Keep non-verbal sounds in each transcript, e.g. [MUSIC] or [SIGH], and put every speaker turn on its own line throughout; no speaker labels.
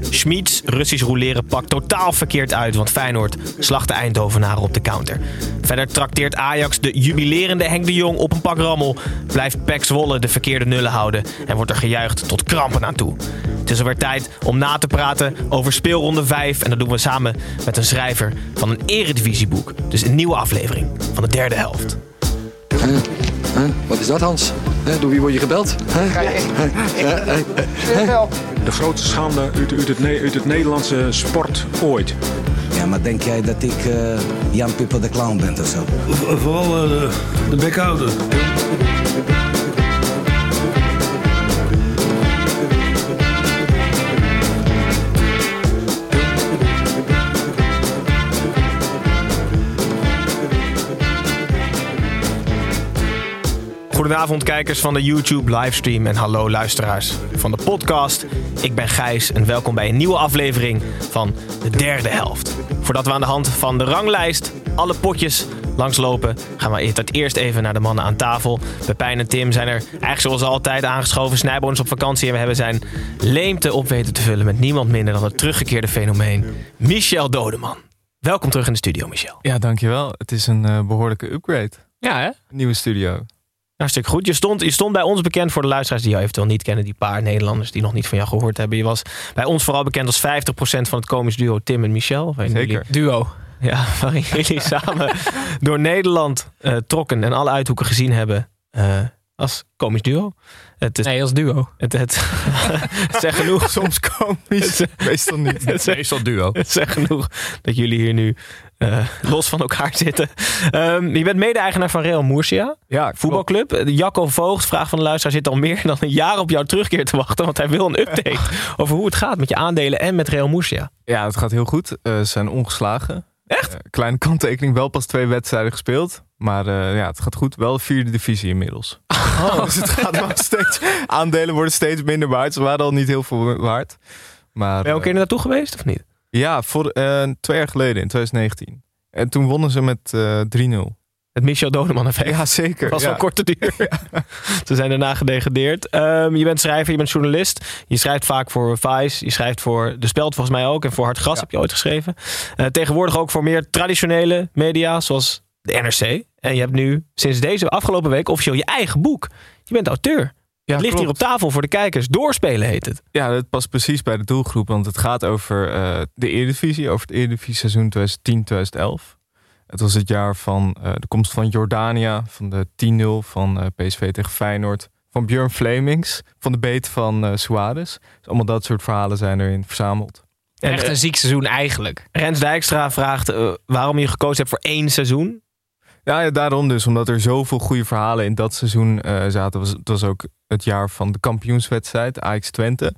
Schmieds Russisch rouleren pakt totaal verkeerd uit, want Feyenoord slacht de Eindhovenaren op de counter. Verder trakteert Ajax de jubilerende Henk de Jong op een pak rammel, blijft Pek Zwolle de verkeerde nullen houden en wordt er gejuicht tot krampen aan toe. Het is alweer tijd om na te praten over speelronde 5 en dat doen we samen met een schrijver van een eredivisieboek. Dus een nieuwe aflevering van de derde helft.
Huh? Wat is dat, Hans? Huh? Door wie word je gebeld? Huh?
De grootste schande uit, uit, het, uit het Nederlandse sport ooit.
Ja, maar denk jij dat ik eh, Jan Pippo de Clown ben of zo?
Vooral eh, de, de bekhouder.
Goedenavond kijkers van de YouTube livestream en hallo luisteraars van de podcast. Ik ben Gijs en welkom bij een nieuwe aflevering van de derde helft. Voordat we aan de hand van de ranglijst alle potjes langslopen, gaan we het eerst even naar de mannen aan tafel. Pepijn en Tim zijn er eigenlijk zoals altijd aangeschoven. Snijboon is op vakantie en we hebben zijn leemte op weten te vullen met niemand minder dan het teruggekeerde fenomeen Michel Dodeman. Welkom terug in de studio, Michel.
Ja, dankjewel. Het is een eh, behoorlijke upgrade.
Ja, hè?
Nieuwe studio.
Hartstikke goed. Je stond, je stond bij ons bekend voor de luisteraars die jou eventueel niet kennen. Die paar Nederlanders die nog niet van jou gehoord hebben. Je was bij ons vooral bekend als 50% van het komisch duo Tim en Michel.
Zeker.
jullie- duo. Ja, [LAUGHS] waarin jullie samen door Nederland eh, trokken en alle uithoeken gezien hebben eh, als komisch duo. Het is,
Nee, als duo.
het, het, [LAUGHS] het zegt genoeg.
Soms komisch, meestal niet.
Het zegt-
Meestal duo.
Het zegt genoeg dat jullie hier nu eh, [LAUGHS] los van elkaar zitten. Ehm, je bent mede-eigenaar van Real Murcia.
Ja,
Voetbalclub. Jacco Voogd, vraag van de luisteraar, zit al meer dan een jaar op jouw terugkeer te wachten. Want hij wil een update [LAUGHS] over hoe het gaat met je aandelen en met Real Murcia.
Ja, het gaat heel goed. Eh, ze zijn ongeslagen. Echt? kleine kanttekening, wel pas twee wedstrijden gespeeld. Maar eh, ja, het gaat goed. Wel de vierde divisie inmiddels. [LAUGHS]
Oh.
dus het gaat steeds... Aandelen worden steeds minder waard. Ze waren al niet heel veel waard. Maar,
Ben je ook een keer
eh,
naartoe geweest of niet?
Ja, voor, eh, twee jaar geleden, in 2019. En toen wonnen ze met eh 3-0.
Het Michel Doneman effect.
Ja, zeker.
was
ja.
van korte duur. [LAUGHS] [LAUGHS] Ze zijn daarna gedegradeerd. Ehm, je bent schrijver, je bent journalist. Je schrijft vaak voor Vice. Je schrijft voor De Speld volgens mij ook. En voor Hard Gras
Ja.
heb je ooit geschreven. Eh, tegenwoordig ook voor meer traditionele media, zoals de NRC. En je hebt nu sinds deze afgelopen week officieel je eigen boek. Je bent auteur.
Ja,
het ligt hier op tafel voor de kijkers. Doorspelen heet het.
Ja, dat past precies bij de doelgroep. Want het gaat over eh, de Eredivisie. Over het Eredivisie seizoen 2010-2011. Het was het jaar van eh, de komst van Jordania. Van de 10-0 van eh, PSV tegen Feyenoord. Van Björn Flemings. Van de beet van eh Suarez. Dus allemaal dat soort verhalen zijn erin verzameld.
En,
Echt een ziek seizoen eigenlijk.
Rens Dijkstra vraagt waarom je gekozen hebt voor één seizoen.
Ja, ja, daarom dus. Omdat er zoveel goede verhalen in dat seizoen eh, zaten. Was, het was ook het jaar van de kampioenswedstrijd. Ajax Twente.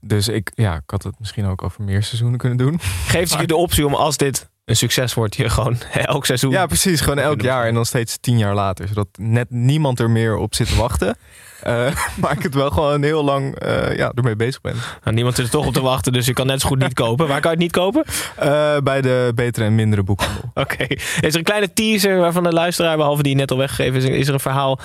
Dus ik, ja, ik had het misschien ook over meer seizoenen kunnen doen.
Geeft ze je de optie om als dit een succes wordt, je gewoon [LAUGHS] elk seizoen.
Ja, precies. Gewoon elk jaar en dan steeds tien jaar later. Zodat net niemand er meer op zit te wachten. [LAUGHS] Eh, [LAUGHS] maar ik het wel gewoon heel lang eh, ja, ermee bezig ben.
Nou, niemand zit er toch op te wachten, dus je kan net zo goed niet kopen. Waar kan je het niet kopen?
Eh, bij de betere en mindere boekhandel.
Oké. Is er een kleine teaser waarvan de luisteraar, behalve die net al weggegeven is, is er een verhaal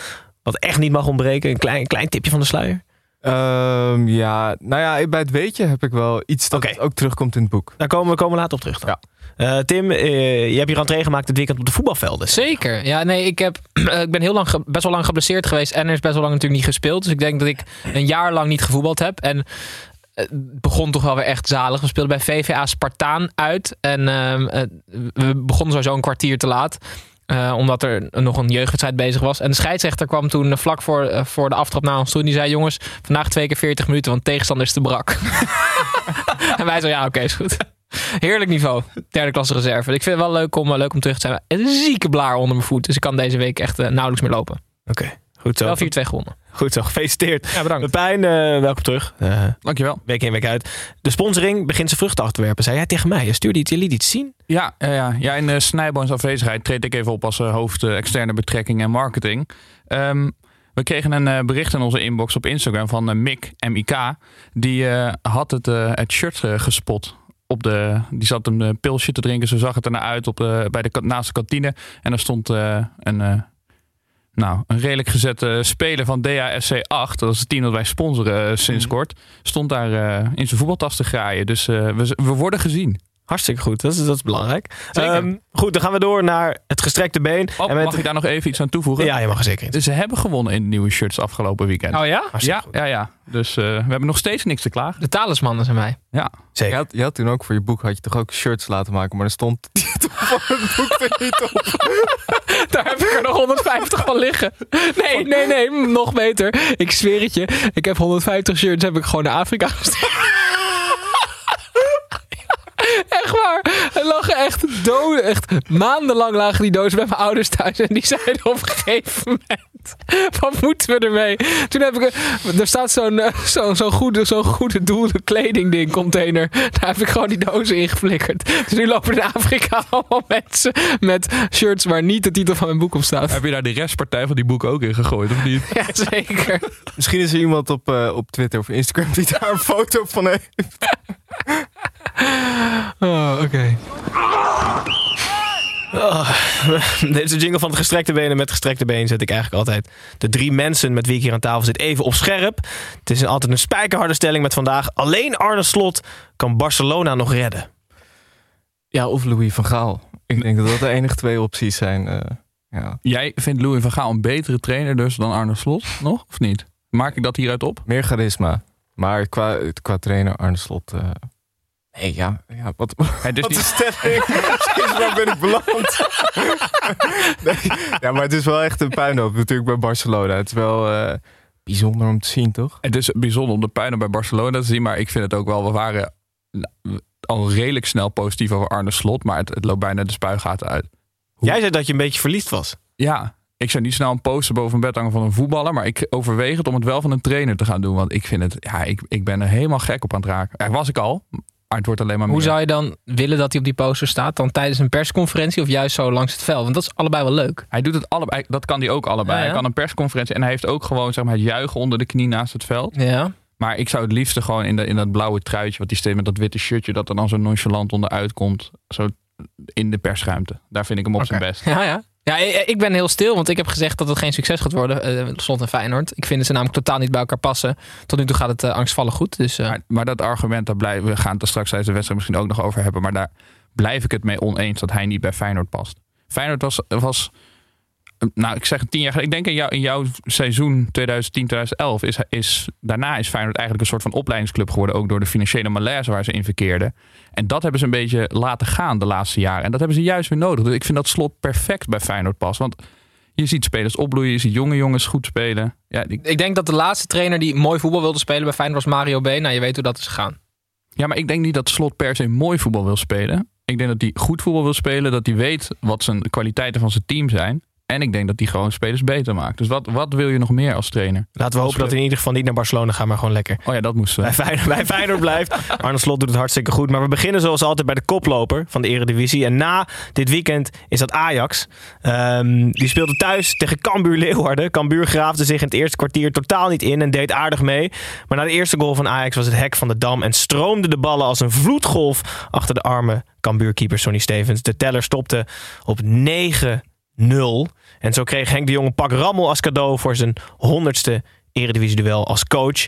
wat echt niet mag ontbreken? Een klein, klein tipje van de sluier?
Ehm, ja, nou ja, bij het weetje heb ik wel iets dat ook terugkomt in het boek.
Daar komen we komen later op terug dan. Eh, Tim, eh, je hebt je rentree gemaakt dit weekend op de voetbalvelden.
Zeker. Ja, nee, ik, heb, [CLEARS THROAT] ik ben heel lang, best wel lang geblesseerd geweest. En er is best wel lang natuurlijk niet gespeeld. Dus ik denk dat ik een jaar lang niet gevoetbald heb. En het begon toch wel weer echt zalig. We speelden bij VVA Spartaan uit. En ehm, eh, we begonnen sowieso een kwartier te laat. Eh, omdat er nog een jeugdwedstrijd bezig was. En de scheidsrechter kwam toen eh, vlak voor, eh, voor de aftrap naar ons toe. En die zei, jongens, vandaag twee keer 40 minuten. Want tegenstander is te brak. [LAUGHS] en wij zo, ja, oké, is goed. Heerlijk niveau. Derde klasse reserve. Ik vind het wel leuk om, leuk om terug te zijn. Een zieke blaar onder mijn voet. Dus ik kan deze week echt nauwelijks meer lopen.
Oké. Goed. Goed zo.
Wel 4-2 gewonnen.
Goed zo, gefeliciteerd.
Ja, bedankt.
Pepijn, eh, welkom terug. Eh,
Dankjewel.
week in, week uit. De sponsoring begint zijn vruchten af te werpen, zei jij tegen mij. Stuurde iets, je liet iets zien.
Ja, ja, ja. ja in uh, Snijboons afwezigheid treed ik even op als uh, hoofd uh, externe betrekking en marketing. Um, we kregen een uh, bericht in onze inbox op Instagram van uh, Mick, M-I-K. Die uh, had het, het shirt gespot. Op de, die zat een pilsje te drinken. Zo zag het ernaar uit op de, bij de naast de kantine. En er stond een, nou, een redelijk gezette speler van DASC 8. Dat is het team dat wij sponsoren sinds mm. kort. Stond daar in zijn voetbaltas te graaien. Dus we, we worden gezien.
Hartstikke goed, dat is, dat is belangrijk. Um, goed, dan gaan we door naar het gestrekte been.
Oh, en met... Mag ik daar nog even iets aan toevoegen?
Ja, je mag er zeker
Dus ze hebben gewonnen in de nieuwe shirts afgelopen weekend.
Oh ja?
Ja, ja, ja. Dus uh, we hebben nog steeds niks te klagen.
De talismannen zijn wij.
Ja.
Zeker. Je had, je had toen ook voor je boek had je toch ook shirts laten maken, maar er stond titel van het boek er niet op. [LAUGHS]
daar heb ik er nog 150 van liggen. Nee, nee, nee, nog beter. Ik zweer het je. Ik heb 150 shirts heb ik gewoon naar Afrika gestuurd. [LAUGHS] Echt waar. Er lagen echt doden. Echt maandenlang lagen die dozen bij mijn ouders thuis. En die zeiden op een gegeven moment: Wat moeten we ermee? Toen heb ik. Er staat zo'n zo'n zo goede, zo'n goede doel kledingding container. Daar heb ik gewoon die dozen in geflikkerd. Dus nu lopen in Afrika allemaal mensen met shirts waar niet de titel van mijn boek op staat.
Heb je daar de restpartij van die boek ook in gegooid, of niet?
Ja, zeker.
Misschien is er iemand op, uh, op Twitter of Instagram die daar een foto van heeft.
Oh, oké. Okay.
Oh, [LAUGHS] deze jingle van het gestrekte benen met gestrekte been zet ik eigenlijk altijd de drie mensen met wie ik hier aan tafel zit even op scherp. Het is altijd een spijkerharde stelling met vandaag. Alleen Arne Slot kan Barcelona nog redden.
Ja, of Louis van Gaal. Ik denk dat dat de enige twee opties zijn. Uh, ja.
Jij vindt Louis van Gaal een betere trainer dus dan Arne Slot nog, of niet? Maak ik dat hieruit op?
Meer charisma. Maar qua, qua trainer Arne Slot... Uh, Ja, ja wat, [LAUGHS]
hey, dus
wat niet... de stelling? waar ben ik beland? [LAUGHS] nee, ja, maar het is wel echt een puinhoop natuurlijk bij Barcelona. Het is wel uh, bijzonder om te zien, toch?
Het is bijzonder om de puinhoop bij Barcelona te zien. Maar ik vind het ook wel, we waren al redelijk snel positief over Arne Slot. Maar het, het loopt bijna de spuigaten uit.
Hoe? Jij zei dat je een beetje verliefd was.
Ja, ik zou niet snel een poster boven een bed hangen van een voetballer. Maar ik overweeg het om het wel van een trainer te gaan doen. Want ik vind het, ja, ik, ik ben er helemaal gek op aan het raken. Ja, was ik al. Maar het wordt alleen maar
Hoe
meer.
zou je dan willen dat hij op die poster staat? Dan tijdens een persconferentie of juist zo langs het veld? Want dat is allebei wel leuk.
Hij doet het allebei. Dat kan hij ook allebei.
Ja, ja.
Hij kan een persconferentie en hij heeft ook gewoon zeg maar, het juichen onder de knie naast het veld.
Ja.
Maar ik zou het liefste gewoon in, de, in dat blauwe truitje, wat die steekt met dat witte shirtje, dat er dan zo nonchalant onderuit komt. Zo in de persruimte. Daar vind ik hem op zijn best.
Ja, ja. Ja, ik ben heel stil, want ik heb gezegd dat het geen succes gaat worden. eh Slot en Feyenoord. Ik vind ze namelijk totaal niet bij elkaar passen. Tot nu toe gaat het eh, angstvallig goed. Dus, eh,
Maar, maar dat argument, daar blijven, we gaan het er straks tijdens de wedstrijd misschien ook nog over hebben. Maar daar blijf ik het mee oneens dat hij niet bij Feyenoord past. Feyenoord was, was nou ik zeg tien jaar geleden. Ik denk in, jou, in jouw seizoen 2010, 2011 is, is daarna is Feyenoord eigenlijk een soort van opleidingsclub geworden. Ook door de financiële malaise waar ze in verkeerden. En dat hebben ze een beetje laten gaan de laatste jaren. En dat hebben ze juist weer nodig. Dus ik vind dat slot perfect bij Feyenoord past. Want je ziet spelers opbloeien, je ziet jonge jongens goed spelen. Ja, die-
ik denk dat de laatste trainer die mooi voetbal wilde spelen bij Feyenoord was Mario B. Nou, je weet hoe dat is gegaan.
Ja, maar ik denk niet dat Slot per se mooi voetbal wil spelen. Ik denk dat hij goed voetbal wil spelen. Dat hij weet wat zijn de kwaliteiten van zijn team zijn. En ik denk dat hij gewoon spelers beter maakt. Dus wat, wat wil je nog meer als trainer?
Laten we hopen dat in ieder geval niet naar Barcelona gaat, maar gewoon lekker.
Oh ja, dat moest
Bij Feyenoord, bij Feyenoord blijft. [LAUGHS] Arne Slot doet het hartstikke goed. Maar we beginnen zoals altijd bij de koploper van de Eredivisie. En na dit weekend is dat Ajax. Ehm, die speelde thuis tegen Cambuur Leeuwarden. Cambuur graafde zich in het eerste kwartier totaal niet in en deed aardig mee. Maar na de eerste goal van Ajax was het hek van de dam en stroomden de ballen als een vloedgolf achter de arme Cambuurkeeper Sonny Stevens. De teller stopte op 9-0. En zo kreeg Henk de Jong een pak rammel als cadeau voor zijn honderdste Eredivisie-duel als coach.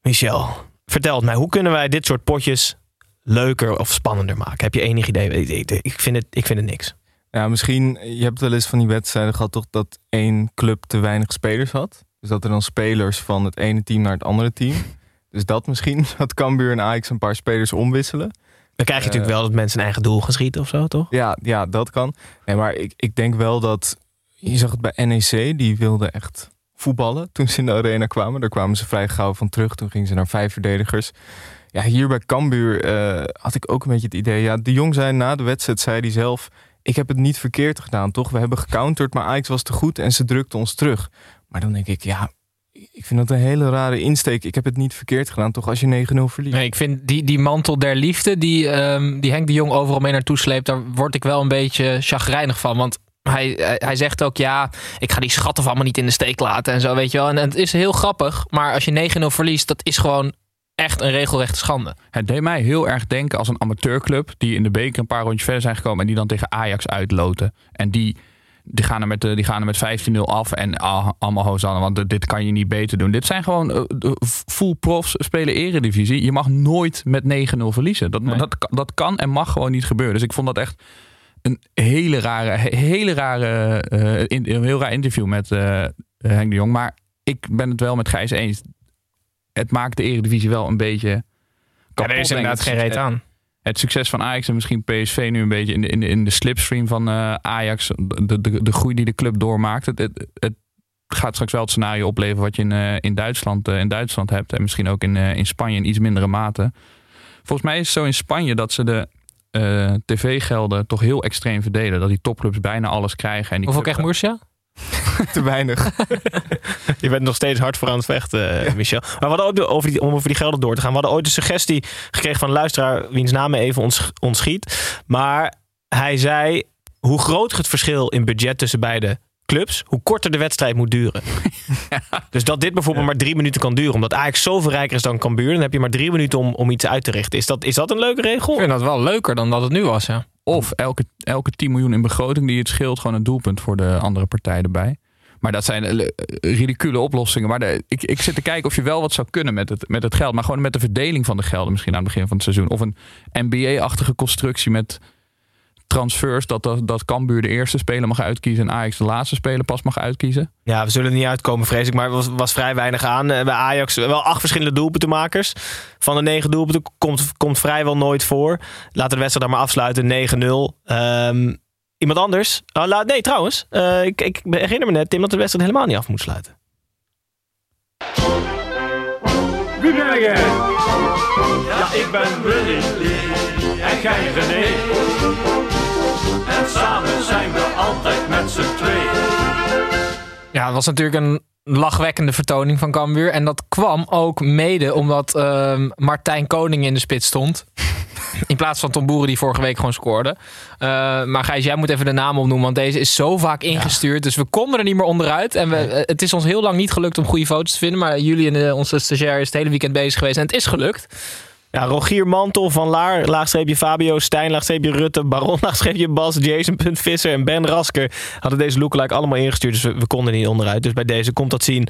Michel, vertel mij, hoe kunnen wij dit soort potjes leuker of spannender maken? Heb je enig idee? Ik vind, het, ik vind het niks.
Ja, misschien, je hebt wel eens van die wedstrijden gehad toch dat één club te weinig spelers had. Dus dat er dan spelers van het ene team naar het andere team. Dus dat misschien, [LAUGHS] dat Cambuur en Ajax een paar spelers omwisselen.
Dan krijg je natuurlijk wel dat mensen een eigen doel gaan schieten of zo, toch?
Ja, ja dat kan. Nee, maar ik, ik denk wel dat... Je zag het bij NEC, die wilden echt voetballen toen ze in de arena kwamen. Daar kwamen ze vrij gauw van terug. Toen gingen ze naar vijf verdedigers. Ja, hier bij Cambuur eh, had ik ook een beetje het idee... Ja, de Jong zei na de wedstrijd, zei hij zelf... Ik heb het niet verkeerd gedaan, toch? We hebben gecounterd, maar Ajax was te goed en ze drukte ons terug. Maar dan denk ik, ja, ik vind dat een hele rare insteek. Ik heb het niet verkeerd gedaan, toch, als je 9-0 verliest.
Nee, ik vind die, die mantel der liefde, die, ehm, die Henk de Jong overal mee naartoe sleept, daar word ik wel een beetje chagrijnig van. Want hij, hij, hij zegt ook, ja, ik ga die schatten van allemaal niet in de steek laten en zo, weet je wel. En, en het is heel grappig, maar als je 9-0 verliest, dat is gewoon echt een regelrechte schande.
Het deed mij heel erg denken als een amateurclub die in de beker een paar rondjes verder zijn gekomen en die dan tegen Ajax uitloten. En die, die gaan er met, eh, die gaan er met 15-0 af en ah, allemaal Hosanna, want dit kan je niet beter doen. Dit zijn gewoon uh, full profs spelen eredivisie. Je mag nooit met 9-0 verliezen. Dat,
Nee.
dat, dat kan en mag gewoon niet gebeuren. Dus ik vond dat echt een hele rare, hele rare, eh, in- een heel raar interview met eh, Henk de Jong. Maar ik ben het wel met Gijs eens. Het maakt de eredivisie wel een beetje
Ja,
kapot,
er is inderdaad geen reet aan.
Het succes van Ajax en misschien PSV nu een beetje in de, in de, in de slipstream van eh, Ajax. De, de, de groei die de club doormaakt. Het, het, het gaat straks wel het scenario opleveren wat je in, eh, in, Duitsland, eh, in Duitsland hebt. En misschien ook in, in Spanje in iets mindere mate. Volgens mij is het zo in Spanje dat ze de tv-gelden toch heel extreem verdelen. Dat die topclubs bijna alles krijgen. En die
Hoeveel krijgt Murcia? [LAUGHS]
Te weinig. [LAUGHS]
Je bent nog steeds hard voor aan het vechten, eh, Michel. Maar we hadden ook, over die, om over die gelden door te gaan. We hadden ooit een suggestie gekregen van een luisteraar... wiens naam even ons, ontschiet. Maar hij zei hoe groter het verschil in budget tussen beide clubs... hoe korter de wedstrijd moet duren. [LAUGHS] Dus dat dit bijvoorbeeld maar drie minuten kan duren. Omdat Ajax zoveel rijker is dan Cambuur... dan heb je maar drie minuten om, om iets uit te richten. Is dat, is dat een leuke regel?
Ik vind dat wel leuker dan dat het nu was, ja.
Of elke, elke 10 miljoen in begroting die het scheelt, gewoon een doelpunt voor de andere partij erbij. Maar dat zijn eh, ridicule oplossingen. Maar de, ik, ik zit te kijken of je wel wat zou kunnen met het, met het geld. Maar gewoon met de verdeling van de gelden misschien aan het begin van het seizoen. Of een NBA-achtige constructie met transfers. Dat, dat, dat de eerste speler mag uitkiezen en Ajax de laatste speler pas mag uitkiezen.
Ja, we zullen niet uitkomen, vrees ik. Maar er was, was vrij weinig aan. Eh, Bij Ajax wel acht verschillende doelpuntenmakers. Van de negen doelpunten komt, komt vrijwel nooit voor. Laten we de wedstrijd dan maar afsluiten. 9-0. Ehm, iemand anders? La- nee, trouwens. eh, ik, ik herinner me net, Tim, dat de wedstrijd helemaal niet af moet sluiten.
Wie ben jij? Ja, ik ben Willy Lee en jij René. En samen zijn we altijd met z'n tweeën.
Ja, het was natuurlijk een lachwekkende vertoning van Cambuur. En dat kwam ook mede omdat ehm, Martijn Koning in de spits stond. In plaats van Tom Boeren die vorige week gewoon scoorde. Eh, maar Gijs, jij moet even de naam opnoemen. Want deze is zo vaak ingestuurd. Dus we konden er niet meer onderuit. En we, eh, het is ons heel lang niet gelukt om goede foto's te vinden. Maar jullie en eh, onze stagiair is het hele weekend bezig geweest. En het is gelukt.
Ja, Rogier Mantel, Van Laar, laagstreepje Fabio, Stijn, laagstreepje Rutte, Baron, [LAUGHS] laagstreepje Bas, Jason, Visser en Ben Rasker hadden deze lookalike allemaal ingestuurd. Dus we, we konden niet onderuit. Dus bij deze komt dat zien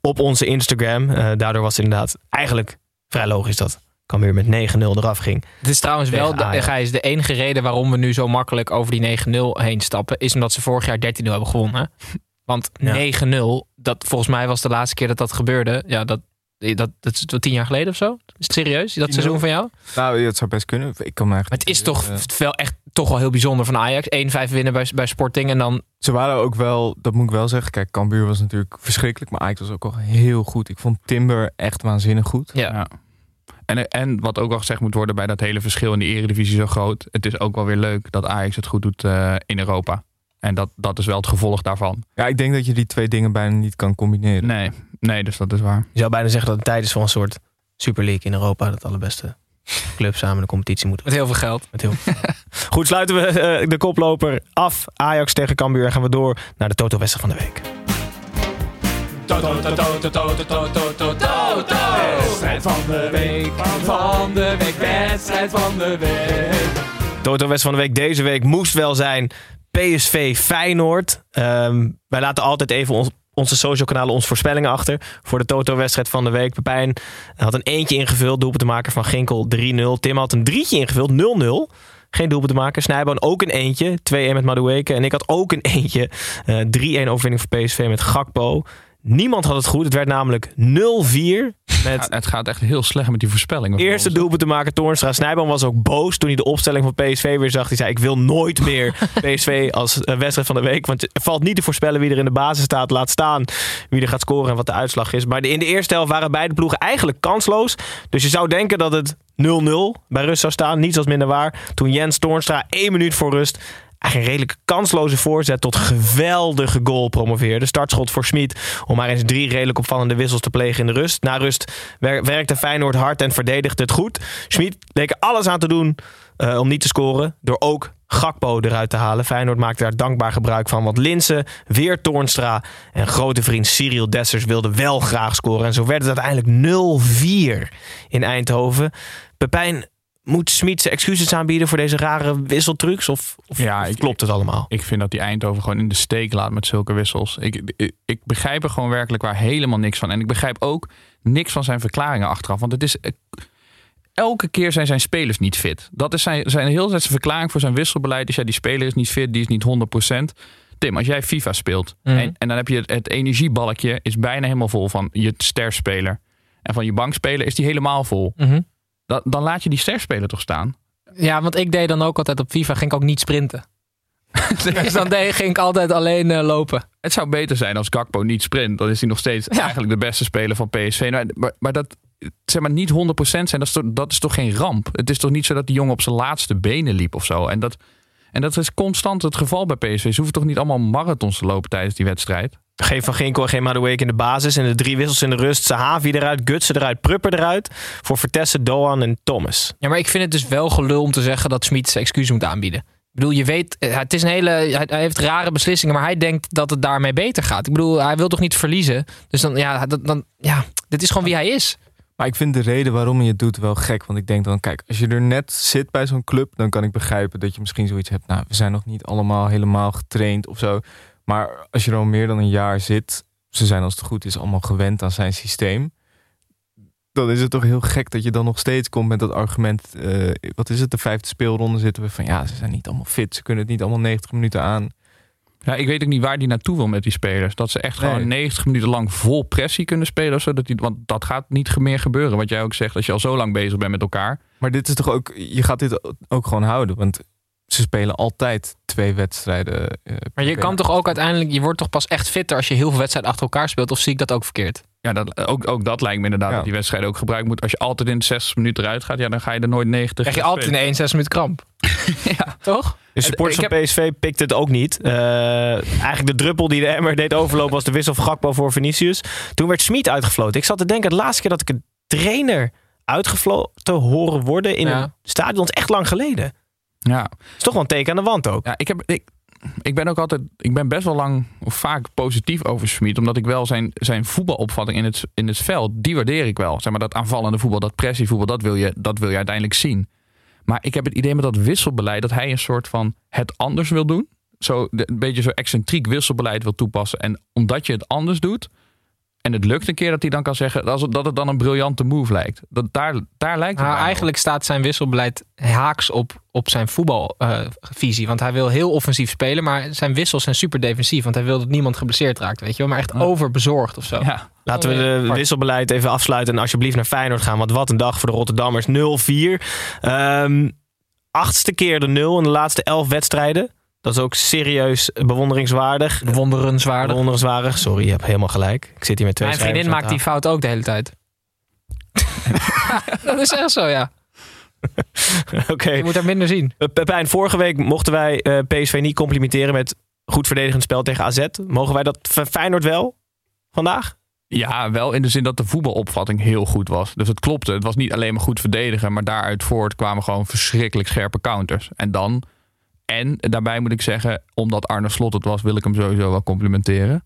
op onze Instagram. Daardoor was het inderdaad eigenlijk vrij logisch dat Cambuur met 9-0 eraf ging.
Het is trouwens wel, de. Gijs, de enige reden waarom we nu zo makkelijk over die 9-0 heen stappen, is omdat ze vorig jaar 13-0 hebben gewonnen. Want
Ja.
9-0, dat volgens mij was de laatste keer dat dat gebeurde. Ja, dat, dat, dat is tien jaar geleden of zo. Is het serieus, dat
10-0?
seizoen van jou?
Nou, het zou best kunnen. Ik kan me
Maar
eigenlijk
het is toch wel echt toch wel heel bijzonder van Ajax. 1-5 winnen bij, bij Sporting en dan...
Ze waren ook wel, dat moet ik wel zeggen. Kijk, Cambuur was natuurlijk verschrikkelijk, maar Ajax was ook wel heel goed. Ik vond Timber echt waanzinnig goed.
Ja.
Ja. En, en wat ook wel gezegd moet worden bij dat hele verschil in die eredivisie zo groot. Het is ook wel weer leuk dat Ajax het goed doet eh, in Europa. En dat, dat is wel het gevolg daarvan.
Ja, ik denk dat je die twee dingen bijna niet kan combineren.
Nee, nee dus dat is waar.
Je zou bijna zeggen dat het tijd is voor een soort Super League in Europa. Dat alle beste clubs samen de competitie moeten
Met heel veel geld.
Met heel veel geld. Goed, sluiten we eh, de koploper af. Ajax tegen Cambuur. En gaan we door naar de Toto-wedstrijd van de week.
Toto, toto, toto, toto, toto, toto, toto. Wedstrijd van de week, van de week, wedstrijd van de week.
Toto-wedstrijd van de week deze week moest wel zijn PSV Feyenoord. Ehm, wij laten altijd even onze social kanalen onze voorspellingen achter. Voor de Toto-wedstrijd van de week. Pepijn had een eentje ingevuld. Doelpunt te maken van Ginkel 3-0. Tim had een drietje ingevuld 0-0. Geen doelpunt te maken. Snijboon ook een eentje. 2-1 met Madueke. En ik had ook een eentje. Eh 3-1 overwinning voor PSV met Gakpo. Niemand had het goed. Het werd namelijk 0-4. Met
Ja, het gaat echt heel slecht met die voorspellingen. van
Eerste doelpunt te maken, Toornstra. Snijboom was ook boos toen hij de opstelling van PSV weer zag. Hij zei, ik wil nooit meer [LAUGHS] PSV als eh, wedstrijd van de week. Want het valt niet te voorspellen wie er in de basis staat. Laat staan wie er gaat scoren en wat de uitslag is. Maar in de eerste helft waren beide ploegen eigenlijk kansloos. Dus je zou denken dat het 0-0 bij rust zou staan. Niets als minder waar. Toen Jens Toornstra één minuut voor rust een redelijk kansloze voorzet tot geweldige goal promoveerde. Startschot voor Smit om maar eens drie redelijk opvallende wissels te plegen in de rust. Na rust wer- werkte Feyenoord hard en verdedigde het goed. Smit leek er alles aan te doen eh, om niet te scoren. Door ook Gakpo eruit te halen. Feyenoord maakte daar dankbaar gebruik van. Want Linsen, weer Toornstra en grote vriend Cyril Dessers wilden wel graag scoren. En zo werd het uiteindelijk 0-4 in Eindhoven. Pepijn, moet Smit zijn excuses aanbieden voor deze rare wisseltrucs? Of, of,
Ja,
of klopt het allemaal?
Ik vind dat die Eindhoven gewoon in de steek laat met zulke wissels. Ik, ik, ik begrijp er gewoon werkelijk waar helemaal niks van. En ik begrijp ook niks van zijn verklaringen achteraf. Want het is. eh, Elke keer zijn zijn spelers niet fit. Dat is zijn, zijn heel zijn verklaring voor zijn wisselbeleid. Dus ja, die speler is niet fit, die is niet 100%. Tim, als jij FIFA speelt
Mhm.
en, en dan heb je het, het energiebalkje is bijna helemaal vol van je sterspeler. En van je bankspeler is die helemaal vol.
Mhm.
Dan, dan laat je die sterspeler toch staan?
Ja, want ik deed dan ook altijd op FIFA, ging ik ook niet sprinten. [LAUGHS] [LAUGHS] dus dan deed, ging ik altijd alleen eh, lopen.
Het zou beter zijn als Gakpo niet sprint. Dan is hij nog steeds eigenlijk de beste speler van PSV. Nou, maar, maar dat zeg maar niet 100% zijn, dat is, toch, dat is toch geen ramp? Het is toch niet zo dat die jongen op zijn laatste benen liep of zo? En dat, en dat is constant het geval bij PSV. Ze hoeven toch niet allemaal marathons te lopen tijdens die wedstrijd?
Geen Van Ginkel en geen Madueke in de basis. En de drie wissels in de rust. Sahavi eruit, Gutsen eruit, Prupper eruit. Voor Vertessen, Doan en Thomas.
Ja, maar ik vind het dus wel gelul om te zeggen dat Smit zijn excuus moet aanbieden. Ik bedoel, je weet, eh, het is een hele, hij, hij heeft rare beslissingen, maar hij denkt dat het daarmee beter gaat. Ik bedoel, hij wil toch niet verliezen? Dus dan, ja, dat, dan, ja dit is gewoon wie hij is.
Maar ik vind de reden waarom je het doet wel gek. Want ik denk dan, kijk, als je er net zit bij zo'n club, dan kan ik begrijpen dat je misschien zoiets hebt. Nou, we zijn nog niet allemaal helemaal getraind of zo. Maar als je er al meer dan een jaar zit, ze zijn als het goed is allemaal gewend aan zijn systeem. Dan is het toch heel gek dat je dan nog steeds komt met dat argument. eh, wat is het, de vijfde speelronde zitten we van ja, ze zijn niet allemaal fit. Ze kunnen het niet allemaal 90 minuten aan.
Ja, ik weet ook niet waar die naartoe wil met die spelers. Dat ze echt
Nee.
gewoon 90 minuten lang vol pressie kunnen spelen. Zodat die, want dat gaat niet meer gebeuren. Wat jij ook zegt, als je al zo lang bezig bent met elkaar.
Maar dit is toch ook, je gaat dit ook gewoon houden. Want ze spelen altijd twee wedstrijden. eh,
Maar je kan toch ook uiteindelijk, je wordt toch pas echt fitter als je heel veel wedstrijden achter elkaar speelt? Of zie ik dat ook verkeerd?
Ja, dat, ook, ook dat lijkt me inderdaad
Ja.
dat die wedstrijd ook gebruikt moet. Als je altijd in de 60 minuten eruit gaat, ja, dan ga je er nooit 90
Krijg je altijd in 1, 6 minuten kramp. [LAUGHS] ja. Toch?
De supporters
Ik
van PSV pikte het ook niet. Eh, eigenlijk de druppel die de emmer deed overlopen was de wissel van Gakpo voor Vinicius. Toen werd Smit uitgefloten. Ik zat te denken, de laatste keer dat ik een trainer uitgefloten horen worden in
Ja.
een stadion is echt lang geleden.
Ja.
is toch wel een teken aan de wand ook.
Ja, ik, heb, ik, ik ben ook altijd, ik ben best wel lang of vaak positief over Smit. Omdat ik wel zijn, zijn voetbalopvatting in het, in het veld, die waardeer ik wel. Zeg maar dat aanvallende voetbal, dat pressievoetbal, dat wil, je, dat wil je uiteindelijk zien. Maar ik heb het idee met dat wisselbeleid dat hij een soort van het anders wil doen. Zo, een beetje zo excentriek wisselbeleid wil toepassen. En omdat je het anders doet, en het lukt een keer dat hij dan kan zeggen dat dat het dan een briljante move lijkt. Dat, daar, daar lijkt het
Nou,
op.
eigenlijk staat zijn wisselbeleid haaks op, op zijn voetbalvisie. want hij wil heel offensief spelen, maar zijn wissels zijn super defensief. Want hij wil dat niemand geblesseerd raakt, weet je wel. Maar echt overbezorgd of zo.
Ja.
Laten we de wisselbeleid even afsluiten en alsjeblieft naar Feyenoord gaan. Want wat een dag voor de Rotterdammers. 0-4. Ehm, achtste keer de 0 in de laatste elf wedstrijden. Dat is ook serieus bewonderingswaardig.
Bewonderenswaardig.
Bewonderenswaardig. Sorry, je hebt helemaal gelijk. Ik zit hier met twee
Mijn vriendin maakt die fout ook de hele tijd. [LAUGHS] [LAUGHS] dat is echt zo, ja.
Oké.
Je moet er minder zien.
Eh, Pepijn, vorige week mochten wij eh, PSV niet complimenteren met goed verdedigend spel tegen AZ. Mogen wij dat van Feyenoord wel vandaag?
Ja, wel in de zin dat de voetbalopvatting heel goed was. Dus het klopte. Het was niet alleen maar goed verdedigen, maar daaruit voort kwamen gewoon verschrikkelijk scherpe counters. En dan, en daarbij moet ik zeggen, omdat Arne Slot het was, wil ik hem sowieso wel complimenteren.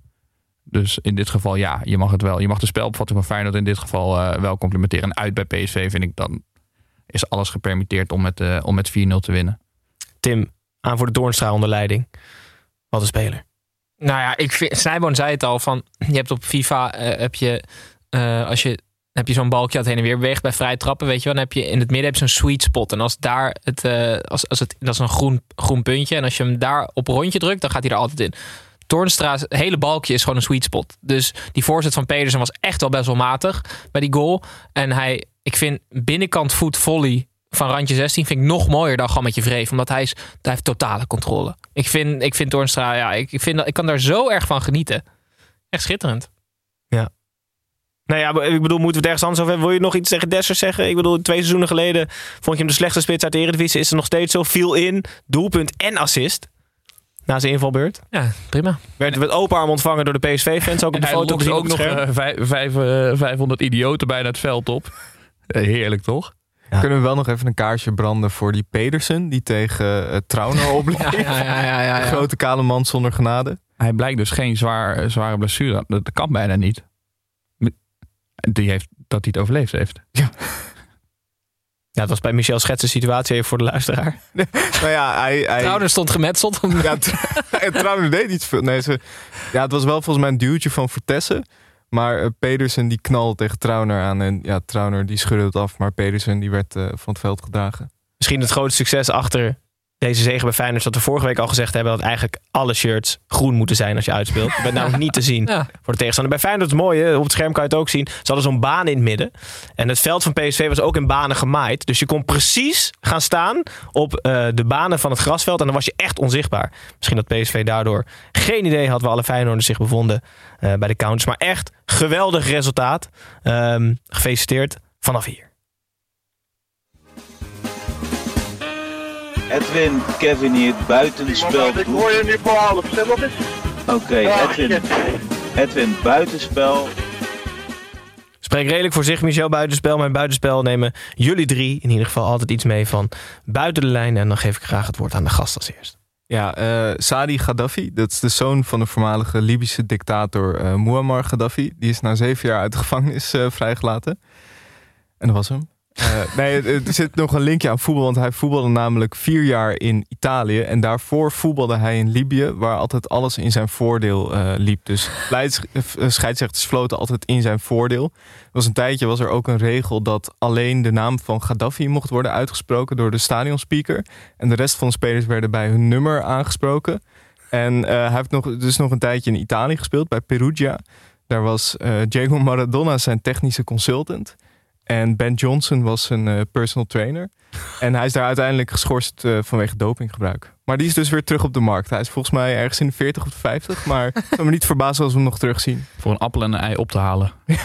Dus in dit geval, ja, je mag het wel. Je mag de spelopvatting van Feyenoord in dit geval eh, wel complimenteren. En uit bij PSV vind ik dan is alles gepermitteerd om met, eh, om met 4-0 te winnen.
Tim, aan voor de Doornstra onder leiding. Wat een speler.
Nou ja, ik vind, Snijboon zei het al van, je hebt op FIFA, eh, heb je, eh, als je, heb je zo'n balkje dat heen en weer beweegt bij vrije trappen, weet je wel, dan heb je in het midden heb je zo'n sweet spot. En als daar het, eh, als, als het, dat is een groen, groen puntje, en als je hem daar op een rondje drukt, dan gaat hij er altijd in. Toornstra's hele balkje is gewoon een sweet spot. Dus die voorzet van Pedersen was echt wel best wel matig bij die goal. En hij, ik vind binnenkant voet volley van randje 16 vind ik nog mooier dan gewoon met je vreef. Omdat hij, is, hij heeft totale controle. Ik vind, ik vind Toornstra, ja, ik, vind, ik kan daar zo erg van genieten. Echt schitterend.
Nou ja, ik bedoel, moeten we het ergens anders over hebben? Wil je nog iets tegen Dessers zeggen? Ik bedoel, twee seizoenen geleden vond je hem de slechtste spits uit de Eredivisie. Is er nog steeds zo viel in, doelpunt en assist. na zijn invalbeurt.
Ja, prima.
Werd met open arm ontvangen door de PSV-fans. Ook op [LAUGHS] de
hij
foto gezien
ook nog eh, vijf, vijf, eh, 500 idioten bijna het veld op. [LAUGHS] Eh, heerlijk, toch?
Kunnen we wel nog even een kaarsje branden voor die Pedersen die tegen uh, Trauner [LAUGHS] opleeft?
Ja, ja, ja, ja, ja, ja.
De grote kale man zonder genade.
Hij blijkt dus geen zwaar, zware blessure. Dat kan bijna niet. Die heeft, dat hij het overleefd heeft.
Ja, [LAUGHS] het was bij Michel Schetsen situatie even voor de luisteraar. [LAUGHS]
nou ja, hij, hij...
Stond gemetseld. Om...
Ja, [LAUGHS] deed niet veel. Nee, ze... ja, het was wel volgens mij een duwtje van Vertessen. Maar uh, Pedersen die knalde tegen Trauner aan. En ja, Trauner die schudde het af. Maar Pedersen die werd uh, van het veld gedragen.
Misschien het grootste succes achter deze zege bij Feyenoord... dat we vorige week al gezegd hebben... dat eigenlijk alle shirts groen moeten zijn als je uitspeelt. Dat werd namelijk niet te zien ja. voor de tegenstander. Bij Feyenoord is het mooi, hè? op het scherm kan je het ook zien. Ze hadden zo'n baan in het midden. En het veld van PSV was ook in banen gemaaid. Dus je kon precies gaan staan op uh, de banen van het grasveld... en dan was je echt onzichtbaar. Misschien dat PSV daardoor geen idee had... waar alle Feyenoorders zich bevonden uh, bij de counters. Maar echt geweldig resultaat. Um, gefeliciteerd vanaf hier.
Edwin, Kevin hier, buitenspel.
Ik hoor je nu voor half, zeg wat is?
Oké, Edwin, Edwin, buitenspel.
Spreek redelijk voor zich, Michel, buitenspel. Mijn buitenspel nemen jullie drie in ieder geval altijd iets mee van buiten de lijn. En dan geef ik graag het woord aan de gast als eerst.
Ja, uh, Sadi Gaddafi, dat is de zoon van de voormalige Libische dictator uh, Muammar Gaddafi. Die is na zeven jaar uit de gevangenis uh, vrijgelaten. En dat was hem. Uh, nee, er zit nog een linkje aan voetbal, want hij voetbalde namelijk vier jaar in Italië. En daarvoor voetbalde hij in Libië, waar altijd alles in zijn voordeel uh, liep. Dus scheidsrechters floten altijd in zijn voordeel. Er was een tijdje was er ook een regel dat alleen de naam van Gaddafi mocht worden uitgesproken door de stadionspeaker. En de rest van de spelers werden bij hun nummer aangesproken. En hij heeft nog, dus nog een tijdje in Italië gespeeld, bij Perugia. Daar was Diego Maradona zijn technische consultant. En Ben Johnson was zijn uh, personal trainer. [LAUGHS] En hij is daar uiteindelijk geschorst uh, vanwege dopinggebruik. Maar die is dus weer terug op de markt. Hij is volgens mij ergens in de 40 of 50. Maar [LAUGHS] zou me niet verbazen als we hem nog terugzien.
Voor een appel en een ei op te halen. [LAUGHS]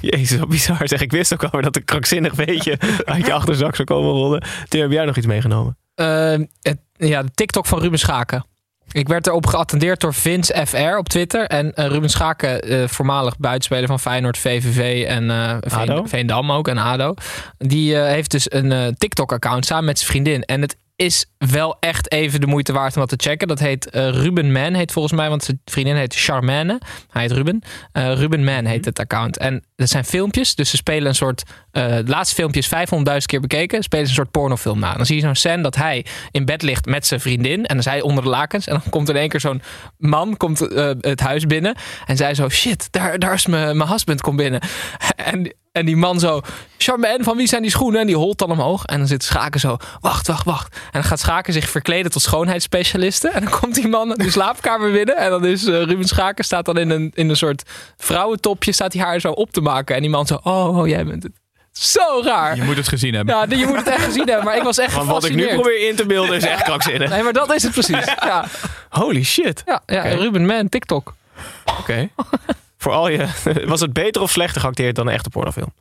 Jezus, wat bizar. Zeg, ik wist ook al dat een krankzinnig beetje uit je achterzak zou komen rollen. Tim, heb jij nog iets meegenomen?
Uh, het, ja, de TikTok van Ruben Schaken. Ik werd erop geattendeerd door Vince FR op Twitter. En uh, Ruben Schaken, uh, voormalig buitenspeler van Feyenoord, VVV en uh, Veen, Veendam ook en ADO. Die heeft dus een TikTok-account samen met zijn vriendin. En het is wel echt even de moeite waard om dat te checken. Dat heet Ruben Man, heet volgens mij, want zijn vriendin heet Charmaine. Hij heet Ruben. Ruben Man heet het account. En dat zijn filmpjes, dus ze spelen een soort... het laatste filmpje is 500.000 keer bekeken. Spelen ze een soort pornofilm na. Dan zie je zo'n scène dat hij in bed ligt met zijn vriendin. En dan hij onder de lakens. En dan komt in één keer zo'n man komt, uh, het huis binnen. En zij zo, shit, daar, daar is mijn husband komt binnen. [LAUGHS] En, en die man zo, Charmaine, van wie zijn die schoenen? En die holt dan omhoog. En dan zit Schaken zo, wacht, wacht, wacht. En dan gaat Schaken zich verkleden tot schoonheidsspecialiste. En dan komt die man de slaapkamer binnen. En dan is uh, Ruben Schaken staat dan in een, in een soort vrouwentopje. Staat hij haar zo op te maken. En die man zo, oh, oh jij bent het. Zo raar.
Je moet het gezien hebben.
Ja, je moet het echt gezien hebben. Maar ik was echt
maar wat ik nu probeer in te beelden is echt krankzinnig.
Nee, maar dat is het precies. [LAUGHS] Ja.
Holy shit.
Ja, ja okay. Ruben Man, TikTok.
Oké. Okay. Voor al je... [LAUGHS] Was het beter of slechter geacteerd dan een echte pornofilm?